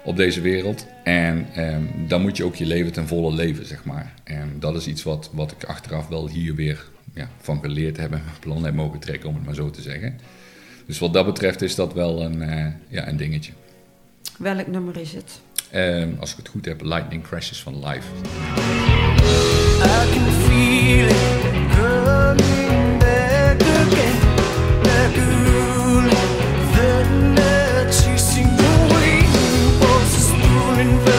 op deze wereld. En ehm, dan moet je ook je leven ten volle leven, zeg maar. En dat is iets wat, wat ik achteraf wel hier weer ja, van geleerd heb en mijn plan heb mogen trekken, om het maar zo te zeggen. Dus wat dat betreft is dat wel een, eh, ja, een dingetje. Welk nummer is het? Ehm, als ik het goed heb, Lightning Crashes van Live. I can feel it running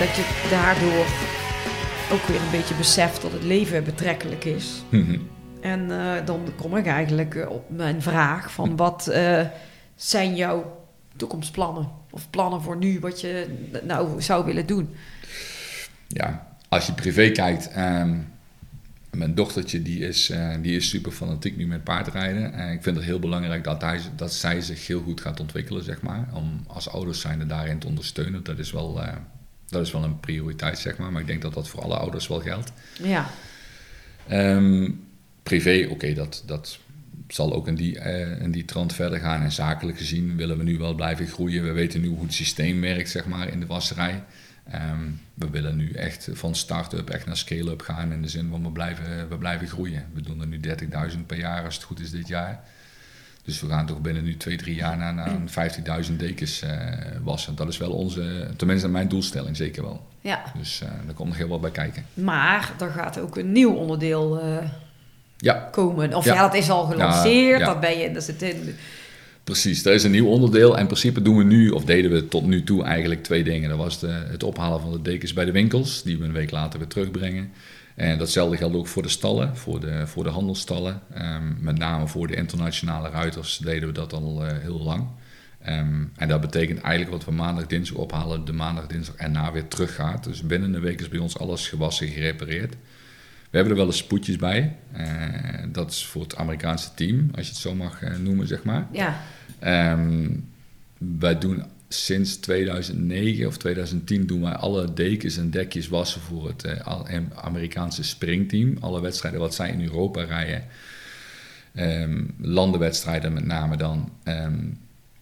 dat je daardoor ook weer een beetje beseft dat het leven betrekkelijk is. Mhm. En eh, dan kom ik eigenlijk eh, op mijn vraag van wat eh, zijn jouw toekomstplannen? Of plannen voor nu, wat je nou zou willen doen? ja, als je privé kijkt, ehm, mijn dochtertje die is, die is super fanatiek nu met paardrijden. En ik vind het heel belangrijk dat, hij, dat zij zich heel goed gaat ontwikkelen, zeg maar. Om als ouders zijnde daarin te ondersteunen. Dat is wel, dat is wel een prioriteit, zeg maar. Maar ik denk dat dat voor alle ouders wel geldt. Ja, Ehm, privé, oké, dat, dat zal ook in die, eh, in die trant verder gaan. En zakelijk gezien willen we nu wel blijven groeien. We weten nu hoe het systeem werkt, zeg maar, in de wasserij. Ehm, we willen nu echt van start-up echt naar scale-up gaan. In de zin van we blijven, we blijven groeien. We doen er nu 30.000 per jaar als het goed is dit jaar. Dus we gaan toch binnen nu twee, drie jaar naar, naar een 50.000 dekens eh, wassen. Dat is wel onze, tenminste mijn doelstelling zeker wel. ja. Dus eh daar komt nog heel wat bij kijken. Maar er gaat ook een nieuw onderdeel eh, Ja, komen. Of ja. Ja. dat is al gelanceerd. Ja. Dat ben je, dat zit in. Precies, er is een nieuw onderdeel. En in principe doen we nu, of deden we tot nu toe eigenlijk twee dingen. Dat was de, het ophalen van de dekens bij de winkels, die we een week later weer terugbrengen. En datzelfde geldt ook voor de stallen, voor de, voor de handelstallen. Ehm, met name voor de internationale ruiters deden we dat al eh, heel lang. Ehm, en dat betekent eigenlijk wat we maandag, dinsdag ophalen, de maandag, dinsdag erna weer teruggaat. Dus binnen een week is bij ons alles gewassen, gerepareerd. We hebben er wel eens spoedjes bij. Eh, dat is voor het Amerikaanse team, als je het zo mag eh, noemen, zeg maar. Ja, Ehm, wij doen sinds 2009 of 2010 doen wij alle dekens en dekjes wassen voor het eh, Amerikaanse springteam. Alle wedstrijden wat zij in Europa rijden. Ehm, landenwedstrijden met name dan. Ehm,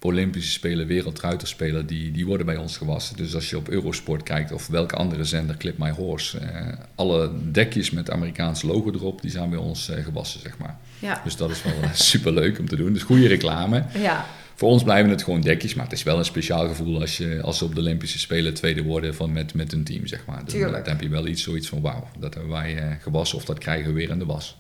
Olympische Spelen, Wereldruiterspelen, die, die worden bij ons gewassen. Dus als je op Eurosport kijkt of welke andere zender, Clip My Horse, eh, alle dekjes met het Amerikaanse logo erop, die zijn bij ons eh, gewassen, zeg maar. ja, Dus dat is wel super leuk om te doen. Dus goede reclame. ja. Voor ons blijven het gewoon dekjes, maar het is wel een speciaal gevoel als, je, als ze op de Olympische Spelen tweede worden van met, met een team, zeg maar. Tuurlijk. Dan heb je wel iets, zoiets van wauw, dat hebben wij eh, gewassen of dat krijgen we weer in de was.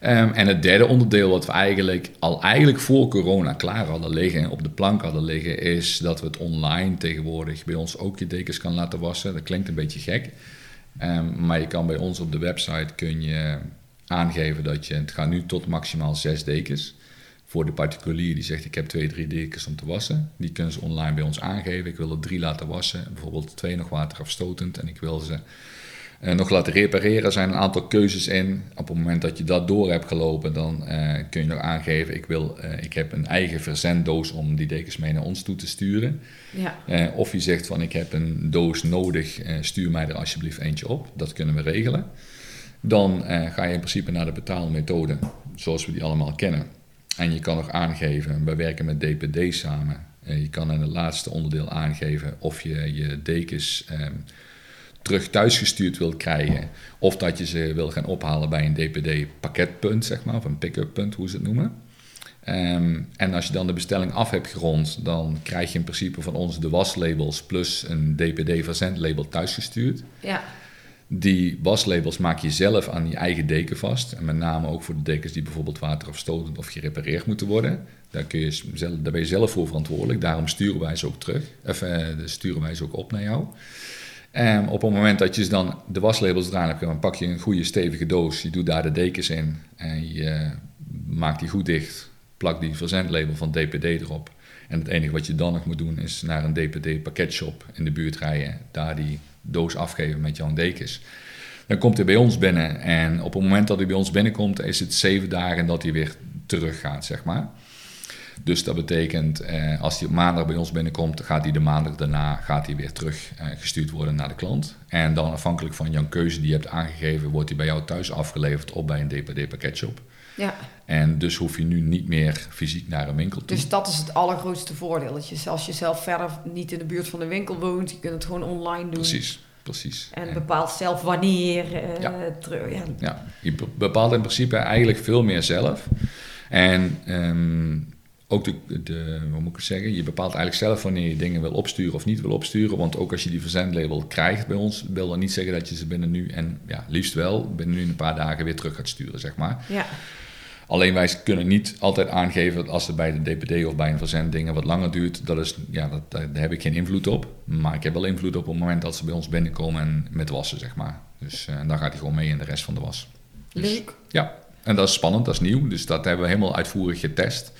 Ehm, en het derde onderdeel wat we eigenlijk al eigenlijk voor corona klaar hadden liggen, op de plank hadden liggen, is dat we het online tegenwoordig bij ons ook je dekens kan laten wassen. Dat klinkt een beetje gek, Ehm, maar je kan bij ons op de website kun je aangeven dat je, het gaat nu tot maximaal zes dekens. Voor de particulier die zegt ik heb twee, drie dekens om te wassen. Die kunnen ze online bij ons aangeven. Ik wil er drie laten wassen. Bijvoorbeeld twee nog waterafstotend. En ik wil ze eh, nog laten repareren. Er zijn een aantal keuzes in. Op het moment dat je dat door hebt gelopen, dan eh, kun je nog aangeven. Ik, wil, eh, ik heb een eigen verzenddoos om die dekens mee naar ons toe te sturen. ja. Of je zegt van ik heb een doos nodig, stuur mij er alsjeblieft eentje op. Dat kunnen we regelen. Dan ga je in principe naar de betaalmethode, zoals we die allemaal kennen. En je kan nog aangeven, we werken met DPD samen. Je kan in het laatste onderdeel aangeven of je je dekens ehm, terug thuisgestuurd wilt krijgen. Of dat je ze wil gaan ophalen bij een DPD pakketpunt, zeg maar, of een pick-up punt, hoe ze het noemen. Ehm, en als je dan de bestelling af hebt gerond, dan krijg je in principe van ons de waslabels plus een DPD verzendlabel thuisgestuurd. ja. Die waslabels maak je zelf aan je eigen deken vast. En met name ook voor de dekens die bijvoorbeeld waterafstotend of gerepareerd moeten worden. Daar, kun je zelf, daar ben je zelf voor verantwoordelijk. Daarom sturen wij ze ook terug. Of eh, sturen wij ze ook op naar jou. En op het moment dat je dan de waslabels eraan hebt, dan pak je een goede stevige doos. Je doet daar de dekens in en je maakt die goed dicht. Plak die verzendlabel van DPD erop. En het enige wat je dan nog moet doen is naar een DPD pakketshop in de buurt rijden. Daar die doos afgeven met jouw dekens. Dan komt hij bij ons binnen en op het moment dat hij bij ons binnenkomt is het zeven dagen dat hij weer terug gaat, zeg maar. Dus dat betekent, eh, als hij op maandag bij ons binnenkomt, gaat hij de maandag daarna gaat hij weer terug eh, gestuurd worden naar de klant. En dan afhankelijk van jouw keuze die je hebt aangegeven, wordt hij bij jou thuis afgeleverd of bij een DPD pakketshop. ja. En dus hoef je nu niet meer fysiek naar een winkel toe. Dus dat is het allergrootste voordeel. Dat je, als je zelf verder niet in de buurt van de winkel woont, je kunt het gewoon online doen. Precies, precies. En bepaalt zelf wanneer. eh, Ja. ja. Ja, je be- bepaalt in principe eigenlijk veel meer zelf. En ehm, ook de, de, hoe moet ik het zeggen, je bepaalt eigenlijk zelf wanneer je dingen wil opsturen of niet wil opsturen. Want ook als je die verzendlabel krijgt bij ons, wil dat niet zeggen dat je ze binnen nu en ja, liefst wel binnen nu een paar dagen weer terug gaat sturen, zeg maar. Ja. Alleen wij kunnen niet altijd aangeven dat als het bij de DPD of bij een verzend dingen wat langer duurt, dat is, ja, dat, daar heb ik geen invloed op. Maar ik heb wel invloed op op het moment dat ze bij ons binnenkomen en met wassen, zeg maar. Dus eh, en dan gaat hij gewoon mee in de rest van de was. Dus, Leuk. Ja, en dat is spannend, dat is nieuw. Dus dat hebben we helemaal uitvoerig getest.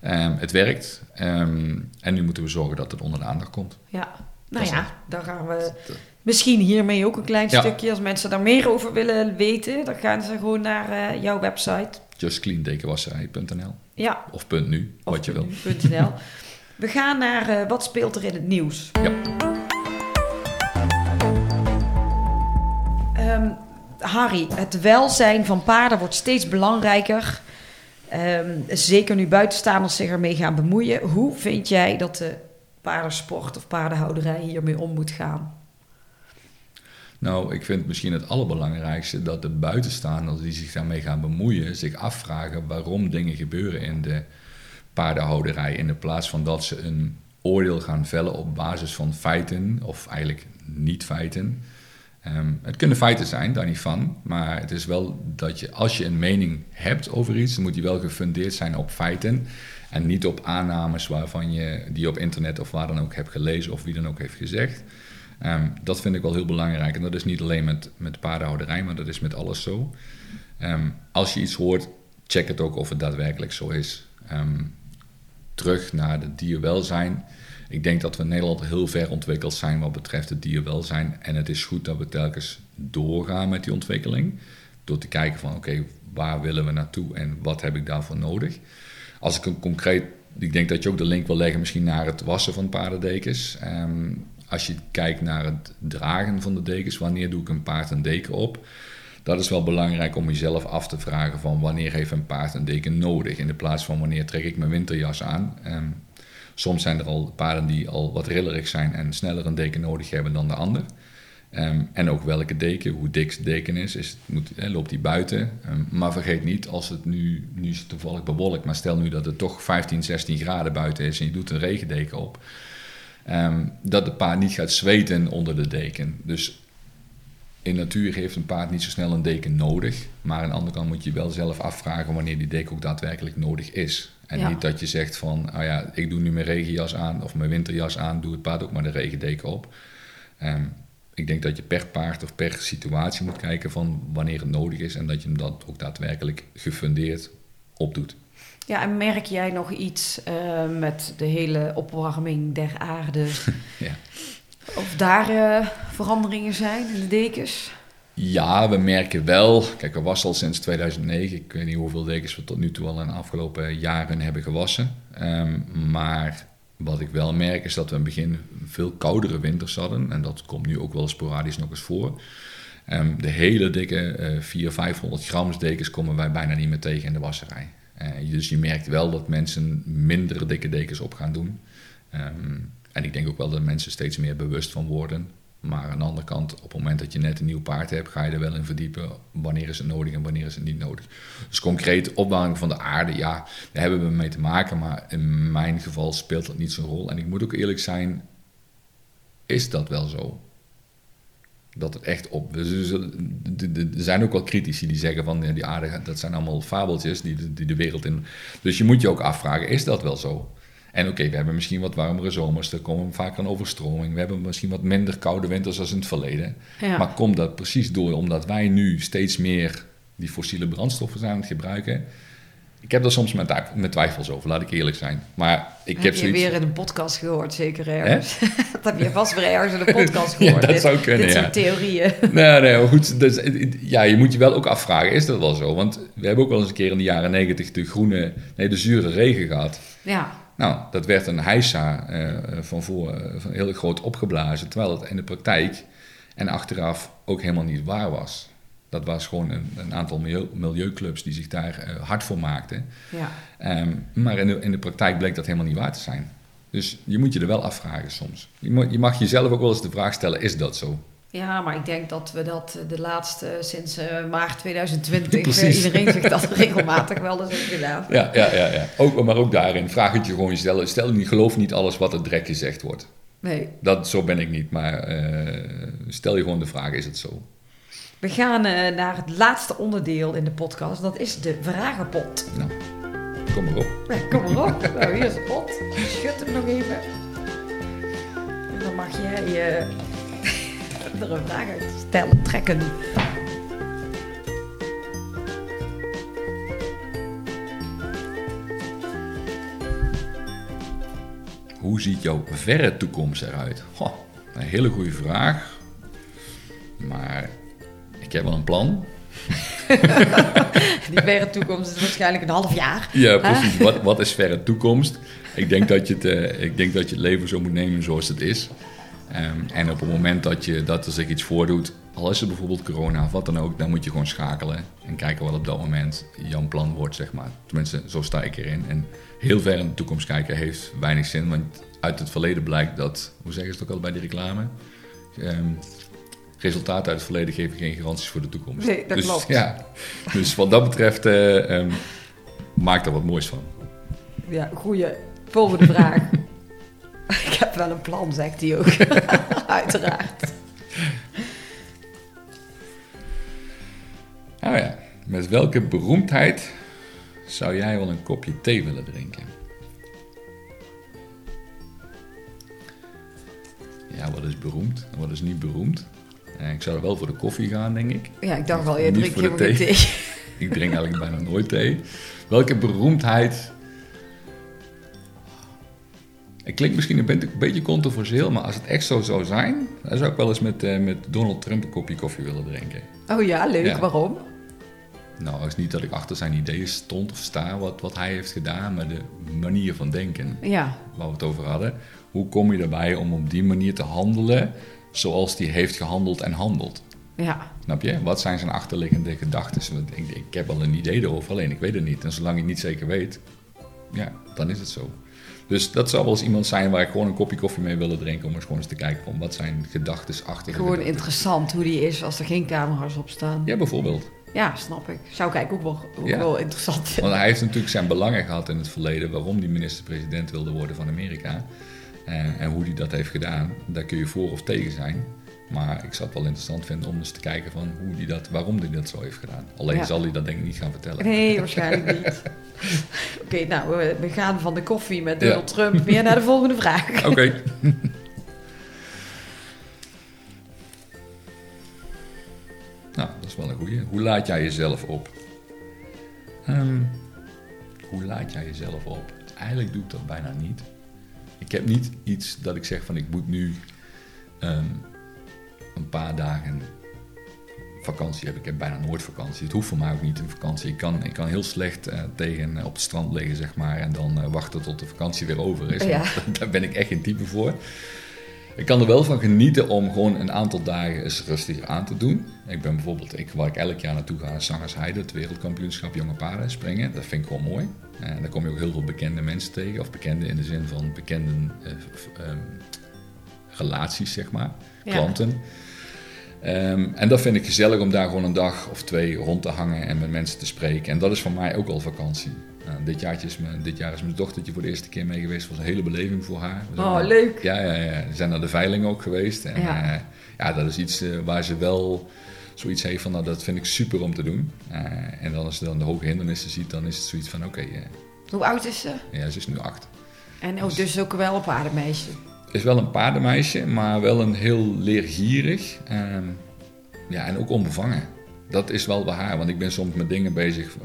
Ehm, het werkt. Ehm, en nu moeten we zorgen dat het onder de aandacht komt. Ja, nou Dat ja, dan gaan we misschien hiermee ook een klein Ja. stukje. Als mensen daar meer over willen weten, dan gaan ze gewoon naar eh, jouw website. justcleandekenwasserij.nl Ja, of punt .nu, of wat je wil. nu.nl. We gaan naar eh, wat speelt er in het nieuws. Ja. Ehm, Harry, het welzijn van paarden wordt steeds belangrijker. Ehm, zeker nu buitenstaanders zich ermee gaan bemoeien. Hoe vind jij dat de paardensport of paardenhouderij hiermee om moet gaan? Nou, ik vind misschien het allerbelangrijkste dat de buitenstaanders die zich daarmee gaan bemoeien, zich afvragen waarom dingen gebeuren in de paardenhouderij. In de plaats van dat ze een oordeel gaan vellen op basis van feiten, of eigenlijk niet feiten. Ehm, het kunnen feiten zijn, daar niet van. Maar het is wel dat je, als je een mening hebt over iets, dan moet die wel gefundeerd zijn op feiten. En niet op aannames waarvan je die op internet of waar dan ook hebt gelezen of wie dan ook heeft gezegd. Ehm, dat vind ik wel heel belangrijk. En dat is niet alleen met, met paardenhouderij, maar dat is met alles zo. Ehm, als je iets hoort, check het ook of het daadwerkelijk zo is. Ehm, terug naar het dierwelzijn. Ik denk dat we in Nederland heel ver ontwikkeld zijn wat betreft het dierwelzijn. En het is goed dat we telkens doorgaan met die ontwikkeling. Door te kijken van oké, waar willen we naartoe en wat heb ik daarvoor nodig. Als ik een concreet, ik denk dat je ook de link wil leggen misschien naar het wassen van paardendekens. Als je kijkt naar het dragen van de dekens, wanneer doe ik een paard een deken op? Dat is wel belangrijk om jezelf af te vragen van wanneer heeft een paard een deken nodig? In de plaats van wanneer trek ik mijn winterjas aan? Ehm, soms zijn er al paarden die al wat rillerig zijn en sneller een deken nodig hebben dan de ander. Ehm, en ook welke deken, hoe dik de deken is, is moet, loopt die buiten. Ehm, maar vergeet niet, als het nu, nu is toevallig bewolkt, maar stel nu dat het toch 15, 16 graden buiten is en je doet een regendeken op, ehm, dat de paard niet gaat zweten onder de deken. Dus in natuur heeft een paard niet zo snel een deken nodig, maar aan de andere kant moet je wel zelf afvragen wanneer die deken ook daadwerkelijk nodig is. En Ja. niet dat je zegt van, oh ja, ik doe nu mijn regenjas aan of mijn winterjas aan, doe het paard ook maar de regendeken op. Ehm, ik denk dat je per paard of per situatie moet kijken van wanneer het nodig is en dat je hem dat ook daadwerkelijk gefundeerd opdoet. Ja, en merk jij nog iets eh, met de hele opwarming der aarde? Ja. Of daar eh, veranderingen zijn in de dekens? Ja, we merken wel. Kijk, we wassen al sinds 2009. Ik weet niet hoeveel dekens we tot nu toe al in de afgelopen jaren hebben gewassen. Ehm, maar wat ik wel merk is dat we in het begin veel koudere winters hadden. En dat komt nu ook wel sporadisch nog eens voor. Ehm, de hele dikke eh 400, 500 grams dekens komen wij bijna niet meer tegen in de wasserij. Eh, dus je merkt wel dat mensen minder dikke dekens op gaan doen. Ehm, en ik denk ook wel dat mensen steeds meer bewust van worden. Maar aan de andere kant, op het moment dat je net een nieuw paard hebt, ga je er wel in verdiepen. Wanneer is het nodig en wanneer is het niet nodig. Dus concreet opwarming van de aarde, ja, daar hebben we mee te maken. Maar in mijn geval speelt dat niet zo'n rol. En ik moet ook eerlijk zijn, is dat wel zo? Dat het echt op. Dus er de- er zijn ook wel critici die zeggen van die aarde, dat zijn allemaal fabeltjes die de, die de wereld in. Dus je moet je ook afvragen, is dat wel zo? En oké, we hebben misschien wat warmere zomers, er komen vaak een overstroming. We hebben misschien wat minder koude winters als in het verleden. Ja. Maar komt dat precies door omdat wij nu steeds meer die fossiele brandstoffen zijn aan het gebruiken? Ik heb daar soms met, met twijfels over, laat ik eerlijk zijn. Maar ik heb heb je zoiets... weer in een podcast gehoord, zeker ergens. dat heb je vast weer ergens in een podcast Ja, gehoord. dat dit, zou kunnen, Dit ja. soort theorieën. Nee, nee, goed. Dus, ja, je moet je wel ook afvragen, is dat wel zo? Want we hebben ook wel eens een keer in de jaren negentig de groene, nee, de zure regen gehad. Ja, Nou, dat werd een heisa eh, van voor eh, van heel groot opgeblazen, terwijl het in de praktijk en achteraf ook helemaal niet waar was. Dat was gewoon een, een aantal milieu, milieuclubs die zich daar eh, hard voor maakten. ja. Ehm, maar in de, in de praktijk bleek dat helemaal niet waar te zijn. Dus je moet je er wel afvragen soms. Je, moet, je mag jezelf ook wel eens de vraag stellen, is dat zo? Ja, maar ik denk dat we dat eh, de laatste, sinds eh, maart 2020, eh, Precies. iedereen zich dat regelmatig wel eens heeft gedaan. Ja, ja, ja. ja. Ook, maar ook daarin, vraag het je gewoon jezelf. Stel niet, geloof niet alles wat het drek gezegd wordt. Nee. Dat, zo ben ik niet, maar stel je gewoon de vraag, is het zo? We gaan eh, naar het laatste onderdeel in de podcast. Dat is de vragenpot. Nou, kom maar op. Ja, kom maar op. nou, hier is de pot. Schud hem nog even. En dan mag jij eh, er een vraag uit stellen, trekken. Hoe ziet jouw verre toekomst eruit? Goh, een hele goede vraag. Maar ik heb wel een plan. Die verre toekomst is waarschijnlijk een half jaar. Ja, precies. Wat, wat is verre toekomst? Ik denk, dat je het, eh, ik denk dat je het leven zo moet nemen zoals het is. Ehm, en op het moment dat, je, dat er zich iets voordoet, al is het bijvoorbeeld corona of wat dan ook, dan moet je gewoon schakelen en kijken wat op dat moment jouw plan wordt, zeg maar. Tenminste, zo sta ik erin. En heel ver in de toekomst kijken heeft weinig zin, want uit het verleden blijkt dat, hoe zeggen ze het ook al bij die reclame? Ehm, resultaten uit het verleden geven geen garanties voor de toekomst. Nee, dat dus, klopt. Ja, dus wat dat betreft, eh, ehm, maak er wat moois van. Ja, goeie. Volgende vraag. Ik heb wel een plan, zegt hij ook. Uiteraard. Nou ja, met welke beroemdheid zou jij wel een kopje thee willen drinken? Ja, wat is beroemd en wat is niet beroemd? Eh, ik zou er wel voor de koffie gaan, denk ik. Ja, ik dacht wel, je drinkt helemaal thee. thee. Ik drink eigenlijk bijna nooit thee. Welke beroemdheid... Het klinkt misschien een beetje- controversieel, maar als het echt zo zou zijn... dan zou ik wel eens met, eh, met Donald Trump een kopje koffie willen drinken. Oh ja, leuk. Ja. Waarom? Nou, het is niet dat ik achter zijn ideeën stond of sta wat, wat hij heeft gedaan, maar de manier van denken Ja, waar we het over hadden. Hoe kom je erbij om op die manier te handelen zoals hij heeft gehandeld en handelt? ja. Snap je? Wat zijn zijn achterliggende gedachten? Ik, ik heb wel een idee erover, alleen ik weet het niet. En zolang je het niet zeker weet, ja, dan is het zo. Dus dat zou wel eens iemand zijn waar ik gewoon een kopje koffie mee willen drinken. Om eens gewoon eens te kijken van wat zijn gedachten achter Gewoon gedachten. interessant hoe die is als er geen camera's op staan. Ja, bijvoorbeeld. Ja, snap ik. Zou ik ook wel, ook Ja. wel interessant vinden. Want hij heeft natuurlijk zijn belangen gehad in het verleden waarom hij minister-president wilde worden van Amerika. En, en hoe hij dat heeft gedaan, daar kun je voor of tegen zijn. Maar ik zou het wel interessant vinden om eens te kijken van hoe die dat, waarom hij dat zo heeft gedaan. Alleen Ja. zal hij dat denk ik niet gaan vertellen. Nee, waarschijnlijk niet. Oké, nou, we, we gaan van de koffie met Ja. Donald Trump weer naar de volgende vraag. Oké. nou, dat is wel een goeie. Hoe laat jij jezelf op? Ehm, hoe laat jij jezelf op? Eigenlijk doe ik dat bijna niet. Ik heb niet iets dat ik zeg van ik moet nu ehm, een paar dagen vakantie hebben. Ik heb bijna nooit vakantie. Het hoeft voor mij ook niet een vakantie. Ik kan, ik kan heel slecht eh, tegen eh, op het strand liggen, zeg maar, en dan eh, wachten tot de vakantie weer over is. Ja. Daar ben ik echt geen type voor. Ik kan er wel van genieten om gewoon een aantal dagen eens rustig aan te doen. Ik ben bijvoorbeeld, ik, waar ik elk jaar naartoe ga, is Zangersheide, het wereldkampioenschap jonge paarden springen. Dat vind ik gewoon mooi. En daar kom je ook heel veel bekende mensen tegen, of bekende in de zin van bekende eh, ehm, relaties, zeg maar, Ja. klanten. Ehm, en dat vind ik gezellig om daar gewoon een dag of twee rond te hangen en met mensen te spreken. En dat is voor mij ook al vakantie. Nou, dit, jaartje is mijn, dit jaar is mijn dochtertje voor de eerste keer mee geweest. Was een hele beleving voor haar. Oh, naar- leuk. Ja, ja, ja. We zijn naar de veiling ook geweest. En Ja. ja, ja dat is iets eh, waar ze wel zoiets heeft van, nou, dat vind ik super om te doen. Eh, en dan als ze dan de hoge hindernissen ziet, dan is het zoiets van, oké, eh, Hoe oud is ze? ja, ze is nu acht. En ook dus ook wel een paardenmeisje. Is wel een paardenmeisje, maar wel een heel leergierig. ehm, ja, en ook onbevangen. Dat is wel bij haar, want ik ben soms met dingen bezig.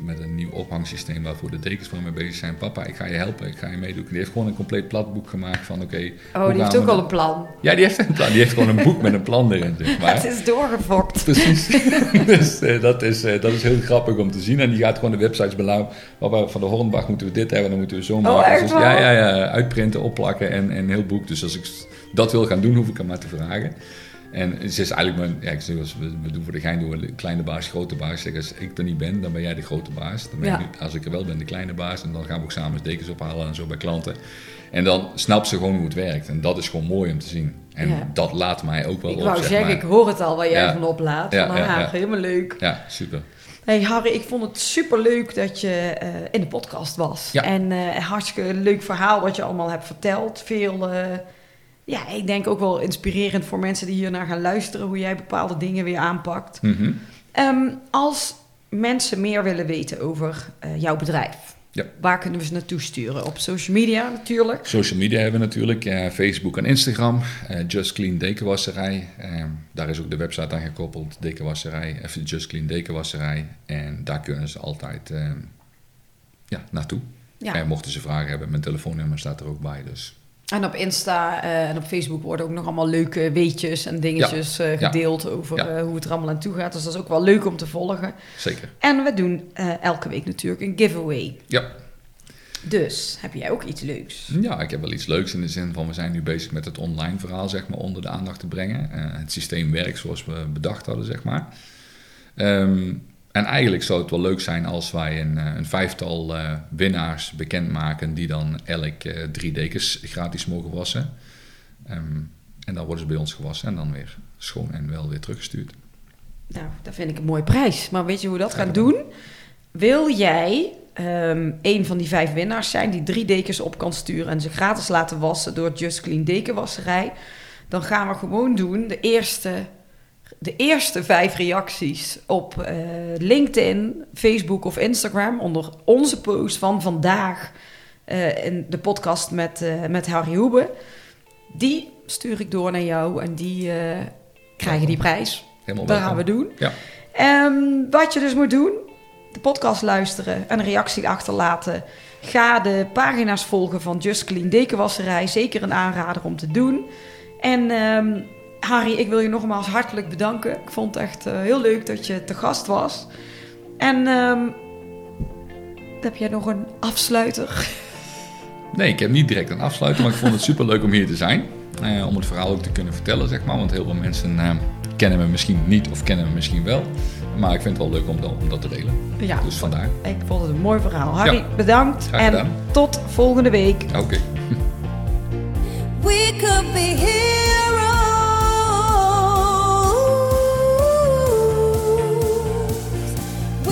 Met een nieuw ophangsysteem waarvoor de dekens van mee bezig zijn. Papa, ik ga je helpen, ik ga je meedoen. Die heeft gewoon een compleet platboek gemaakt van oké. Oh, die heeft ook al een plan. Ja, die heeft een plan. Die heeft gewoon een boek met een plan erin, zeg maar. Het is doorgefokt. Precies. dus eh, dat, is, eh, dat is heel grappig om te zien. En die gaat gewoon de websites beluisteren. Papa, van de Hornbach moeten we dit hebben, dan moeten we zo maken. Oh, echt Dus, ja, ja, ja, uitprinten, opplakken en en heel boek. Dus als ik dat wil gaan doen, hoef ik hem maar te vragen. En ze is eigenlijk mijn, ja, ik zeg, we, doen voor de gein doen we de kleine baas, grote baas. Ik Zeg, als ik er niet ben, dan ben jij de grote baas. Dan ben Ja. ik, als ik er wel ben, de kleine baas. En dan gaan we ook samen dekens ophalen en zo bij klanten. En dan snapt ze gewoon hoe het werkt. En dat is gewoon mooi om te zien. En Ja. dat laat mij ook wel Ik op, wou zeg zeggen, maar. ik hoor het al waar jij van oplaat. Ja, van haar, helemaal leuk. Ja, super. Hey Harry, ik vond het super leuk dat je eh, in de podcast was. En een hartstikke leuk verhaal wat je allemaal hebt verteld. Veel, eh, ja, ik denk ook wel inspirerend voor mensen die hier naar gaan luisteren, hoe jij bepaalde dingen weer aanpakt. Mhm. Ehm, als mensen meer willen weten over eh, jouw bedrijf, Ja. waar kunnen we ze naartoe sturen? Op social media natuurlijk. Social media hebben we natuurlijk, eh, Facebook en Instagram. eh, Just Clean Dekenwasserij. Eh, daar is ook de website aan gekoppeld, Dekenwasserij, even Just Clean Dekenwasserij. En daar kunnen ze altijd eh, ja, naartoe. Ja. En mochten ze vragen hebben, mijn telefoonnummer staat er ook bij. Dus En op Insta eh, en op Facebook worden ook nog allemaal leuke weetjes en dingetjes eh, gedeeld over Ja. eh, hoe het er allemaal aan toe gaat. Dus dat is ook wel leuk om te volgen. zeker. En we doen elke week natuurlijk een giveaway. Ja. Dus heb jij ook iets leuks? ja, ik heb wel iets leuks in de zin van we zijn nu bezig met het online verhaal zeg maar, onder de aandacht te brengen. Het systeem werkt zoals we bedacht hadden, zeg maar. Ehm, en eigenlijk zou het wel leuk zijn als wij een, eh, een vijftal eh, winnaars bekendmaken die dan elk eh, drie dekens gratis mogen wassen. Ehm, en dan worden ze bij ons gewassen en dan weer schoon en wel weer teruggestuurd. Nou, dat vind ik een mooie prijs. Maar weet je hoe we dat gaan doen? Wil jij ehm een van die vijf winnaars zijn die drie dekens op kan sturen en ze gratis laten wassen door Just Clean Dekenwasserij? Dan gaan we gewoon doen de eerste, de eerste vijf reacties op eh, LinkedIn, Facebook of Instagram onder onze post van vandaag eh, in de podcast met, eh, met Harry Hoebe. Die stuur ik door naar jou en die krijgen die prijs. Helemaal Dat gaan we doen. Ja. Ehm, wat je dus moet doen, de podcast luisteren en een reactie achterlaten. Ga de pagina's volgen van Just Clean Dekenwasserij. Zeker een aanrader om te doen. En ehm, Harry, ik wil je nogmaals hartelijk bedanken. Ik vond het echt eh, heel leuk dat je te gast was. En ehm, heb jij nog een afsluiter? Nee, ik heb niet direct een afsluiting, maar ik vond het super leuk om hier te zijn. Eh, om het verhaal ook te kunnen vertellen, zeg maar. Want heel veel mensen eh, kennen me misschien niet of kennen me misschien wel. Maar ik vind het wel leuk om, dat- om dat te delen. Ja, Dus vandaar. ik vond het een mooi verhaal. Harry, Ja. bedankt. Graag en tot volgende week. Oké. We could be heroes.